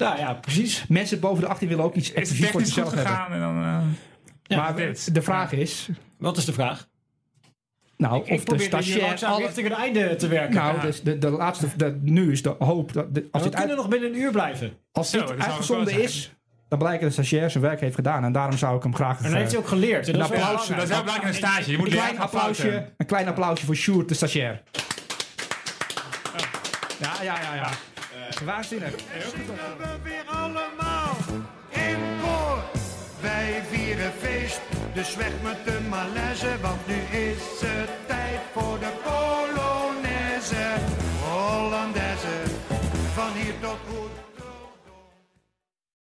S2: Ja, ja, precies.
S4: Mensen boven de 18 willen ook iets
S3: Is
S4: voor zichzelf hebben.
S3: gegaan? En dan, eh,
S2: Ja,
S4: maar
S3: dit.
S4: de vraag is,
S2: Wat is de vraag?
S4: nou,
S2: Ik
S4: of de stagiair... alle-
S2: richting het einde te werken.
S4: Nou,
S2: Ja.
S4: dus de, de laatste, de, nu is de hoop dat de- als
S2: we
S4: dit, uit,
S2: kunnen nog binnen een uur blijven.
S4: als dit
S3: dat
S4: uitgezonden is, dan blijkt dat de stagiair zijn werk heeft gedaan. En daarom zou ik hem graag...
S2: En dan
S4: eh,
S2: heeft hij ook geleerd. En dat
S4: Een applaus,
S3: dat is wel belangrijk in een stage. Je moet
S4: een, klein applausje, een klein applausje voor Sjoerd, de stagiair. Ja, ja, ja, ja. Waanzinnig.
S6: We weer allemaal in koor. Wij vieren feest, dus weg met de malaise, want nu is het tijd voor de Polonaise, Hollandaise, van hier tot goed.